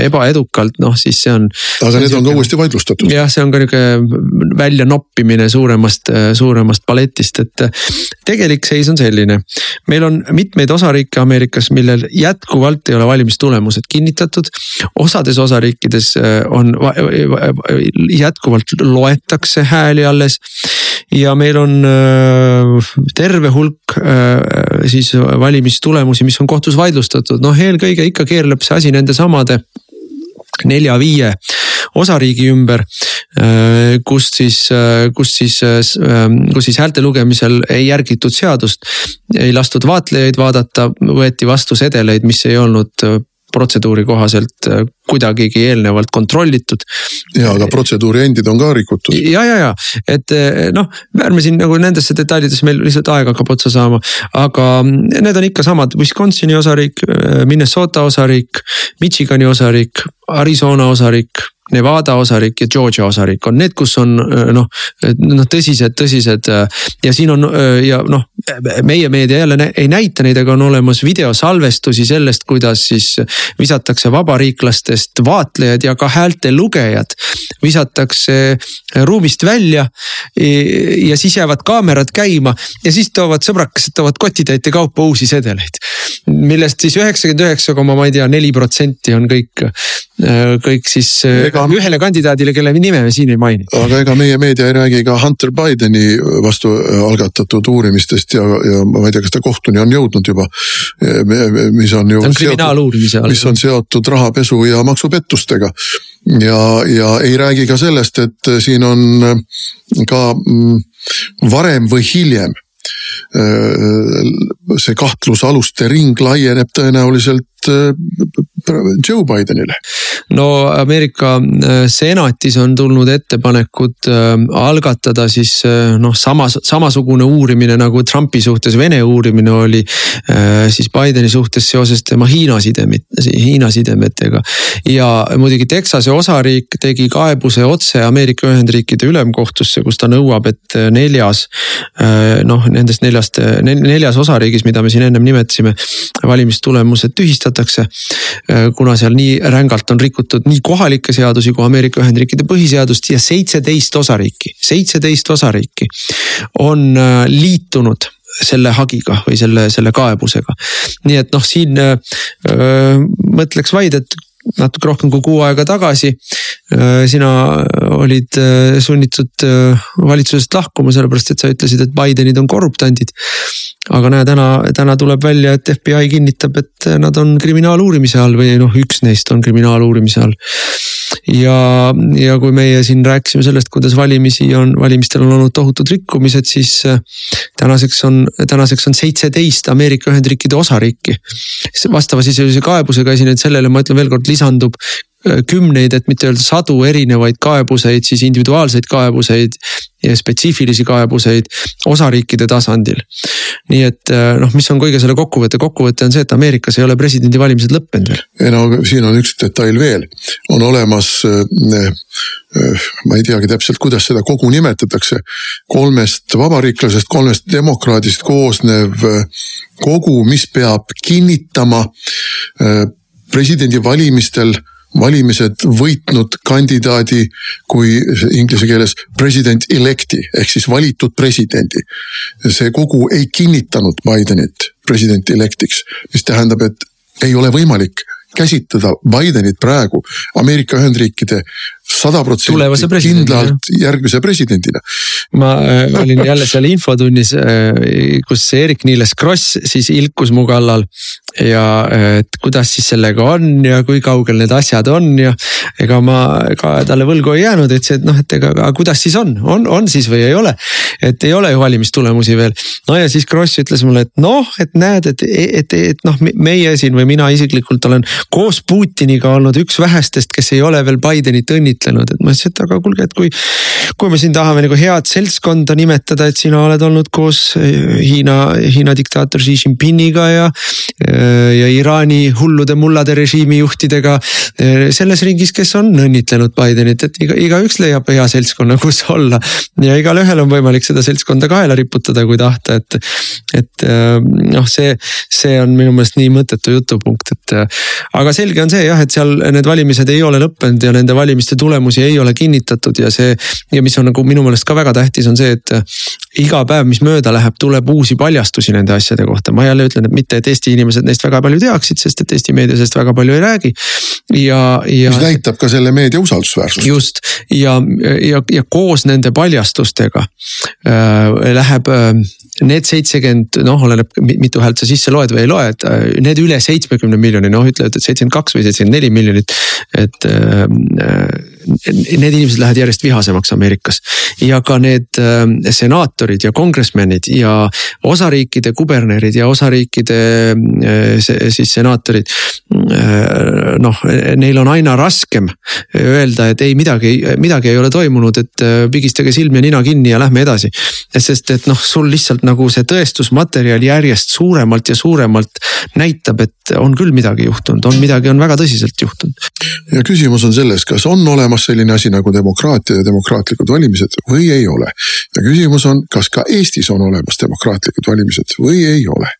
ebaedukalt, noh siis see on. aga need on ka uuesti vaidlustatud. jah, see on ka nihuke välja noppimine suuremast, suuremast paletist, et tegelik seis on selline. meil on mitmeid osariike Ameerikas, millel jätkuvalt ei ole valimistulemused kinnitatud. osades osariikides on jätkuvalt loetakse hääli alles ja meil on terve hulk siis valimistulemusi, mis on kohtus vaidlustatud, noh eelkõige ikka keerleb see asi nendesamade nelja-viie osariigi ümber, kust siis, kust siis, kus siis häälte lugemisel ei järgitud seadust. ei lastud vaatlejaid vaadata, võeti vastu sedeleid, mis ei olnud protseduuri kohaselt äh, kuidagigi eelnevalt kontrollitud. ja, aga protseduuri endid on ka rikutud. ja, ja, ja et äh, noh, ärme siin nagu nendesse detailidesse, meil lihtsalt aeg hakkab otsa saama. aga mm, need on ikka samad, Wisconsini osariik, äh, Minnesota osariik, Michigani osariik, Arizona osariik Nevada osariik ja Georgia osariik on need, kus on noh, noh tõsised, tõsised ja siin on ja noh, meie meedia jälle ei näita neid, aga on olemas videosalvestusi sellest, kuidas siis visatakse vabariiklastest vaatlejad ja ka häälte lugejad visatakse ruumist välja. ja siis jäävad kaamerad käima ja siis toovad sõbrakesed toovad kotitäite kaupa uusi sedeleid. millest siis üheksakümmend üheksa koma ma ei tea, neli protsenti on kõik, kõik siis ega... ühele kandidaadile, kelle nime me siin ei maini. aga ega meie meedia ei räägi ka Hunter Bideni vastu algatatud uurimistest ja, ja ma ei tea, kas ta kohtuni on jõudnud juba. mis on ju. ta on kriminaaluurimise all. mis on seotud rahapesu ja maksupettustega ja, ja ei räägi ka sellest, et siin on ka mm, varem või hiljem see kahtlusaluste ring laieneb tõenäoliselt Äh, Joe Bidenile? no Ameerika äh, senatis on tulnud ettepanekud äh, algatada siis noh, samas, samasugune uurimine nagu Trumpi suhtes Vene uurimine oli. siis Bideni suhtes seoses tema Hiina sidemed, Hiina sidemetega. ja muidugi Texase osariik tegi kaebuse otse Ameerika Ühendriikide ülemkohtusse, kus ta nõuab, et neljas. noh, nendest neljast, neljas osariigis, mida me siin ennem nimetasime, valimistulemused tühistatakse tühistatakse. Äh, kuna seal nii rängalt on rikutud nii kohalikke seadusi kui Ameerika Ühendriikide põhiseadust ja seitseteist osariiki, seitseteist osariiki on äh, liitunud selle hagiga või selle, selle kaebusega. nii et noh, siin öö, äh, mõtleks vaid, et natuke rohkem kui kuu aega tagasi. sina olid sunnitud valitsusest lahkuma, sellepärast et sa ütlesid, et Bidenid on korruptandid aga näe, täna, täna tuleb välja, et FBI kinnitab, et nad on kriminaaluurimise all või noh, üks neist on kriminaaluurimise all. ja, ja kui meie siin rääkisime sellest, kuidas valimisi on, valimistel on olnud tohutud rikkumised, siis äh, tänaseks on, tänaseks on seitseteist Ameerika Ühendriikide osariiki. vastavasisulise kaebusega esinenud sellele, ma ütlen veel kord, lisandub kümneid, et mitte öelda sadu erinevaid kaebuseid, siis individuaalseid kaebuseid ja spetsiifilisi kaebuseid osariikide tasandil. nii et äh, noh, mis on kõige selle kokkuvõte, kokkuvõte on see, et Ameerikas ei ole presidendivalimised lõppenud veel. ei no siin on üks detail veel, on olemas äh, ma ei teagi täpselt, kuidas seda kogu nimetatakse. kolmest vabariiklasest, kolmest demokraadist koosnev kogu, mis peab kinnitama presidendivalimistel valimised võitnud kandidaadi kui inglise keeles president elect'i ehk siis valitud presidendi. see kogu ei kinnitanud Bidenit president elect'iks, mis tähendab, et ei ole võimalik käsitleda Bidenit praegu Ameerika Ühendriikide sada protsenti kindlalt järgmise presidendina. ma äh, olin jälle seal infotunnis äh,, kus Eerik-Niiles Kross siis ilkus mu kallal ja et kuidas siis sellega on ja kui kaugel need asjad on ja ega ma ka talle võlgu ei jäänud, ütlesin, et noh, et ega kuidas siis on, on, on siis või ei ole. et ei ole ju valimistulemusi veel. no ja siis Kross ütles mulle, et noh, et näed, et, et, et, et noh, meie siin või mina isiklikult olen koos Putiniga olnud üks vähestest, kes ei ole veel Bidenit õnnitlenud õnnitlenud, et ma ütlesin, et aga kuulge, et kui. kui me siin tahame nagu head seltskonda nimetada, et sina oled olnud koos eh, Hiina, Hiina diktaator Xi Jinpingiga ja. Eh, ja Iraani hullude mullade režiimi juhtidega eh, selles ringis, kes on õnnitlenud Bidenit, et iga, igaüks leiab hea seltskonna, kus olla. ja igalühel on võimalik seda seltskonda kaela riputada, kui tahta, et, et noh, see, see on minu meelest nii mõttetu jutupunkt, et. aga selge on see jah, et seal need valimised ei ole lõppenud ja nende valimiste tulemusi ei ole kinnitatud ja see. ja mis on nagu minu meelest ka väga tähtis, on see, et iga päev, mis mööda läheb, tuleb uusi paljastusi nende asjade kohta. ma jälle ütlen, et mitte, et Eesti inimesed neist väga palju teaksid, sest et Eesti meedia sellest väga palju ei räägi. ja, ja. mis näitab ka selle meedia usaldusväärsust. just ja, ja, ja koos nende paljastustega äh, läheb äh, need seitsekümmend, noh, oleneb mitu häält sa sisse loed või ei loe, et äh, need üle seitsmekümne miljoni, noh ütlevad, et seitsekümmend kaks või seitsekümmend neli miljonit. et äh, need inimesed lähevad järjest vihasemaks Ameerikas ja ka need äh, senaatorid ja kongresmenid ja osariikide kubernerid ja osariikide äh, siis senaatorid. Äh, noh, neil on aina raskem öelda, et ei midagi, midagi ei ole toimunud, et pigistage silm ja nina kinni ja lähme edasi. sest et noh, sul lihtsalt nagu see tõestusmaterjal järjest suuremalt ja suuremalt näitab, et on küll midagi juhtunud, on midagi, on väga tõsiselt juhtunud. ja küsimus on selles, kas on olemas selline asi nagu demokraatia ja demokraatlikud valimised või ei ole. ja küsimus on, kas ka Eestis on olemas demokraatlikud valimised või ei ole.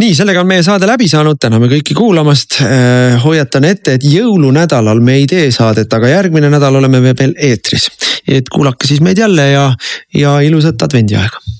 nii, sellega on meie saade läbi saanud, täname kõiki kuulamast. Äh, hoiatan ette, et jõulunädalal me ei tee saadet, aga järgmine nädal oleme me veel eetris. et kuulake siis meid jälle ja, ja ilusat advendiaega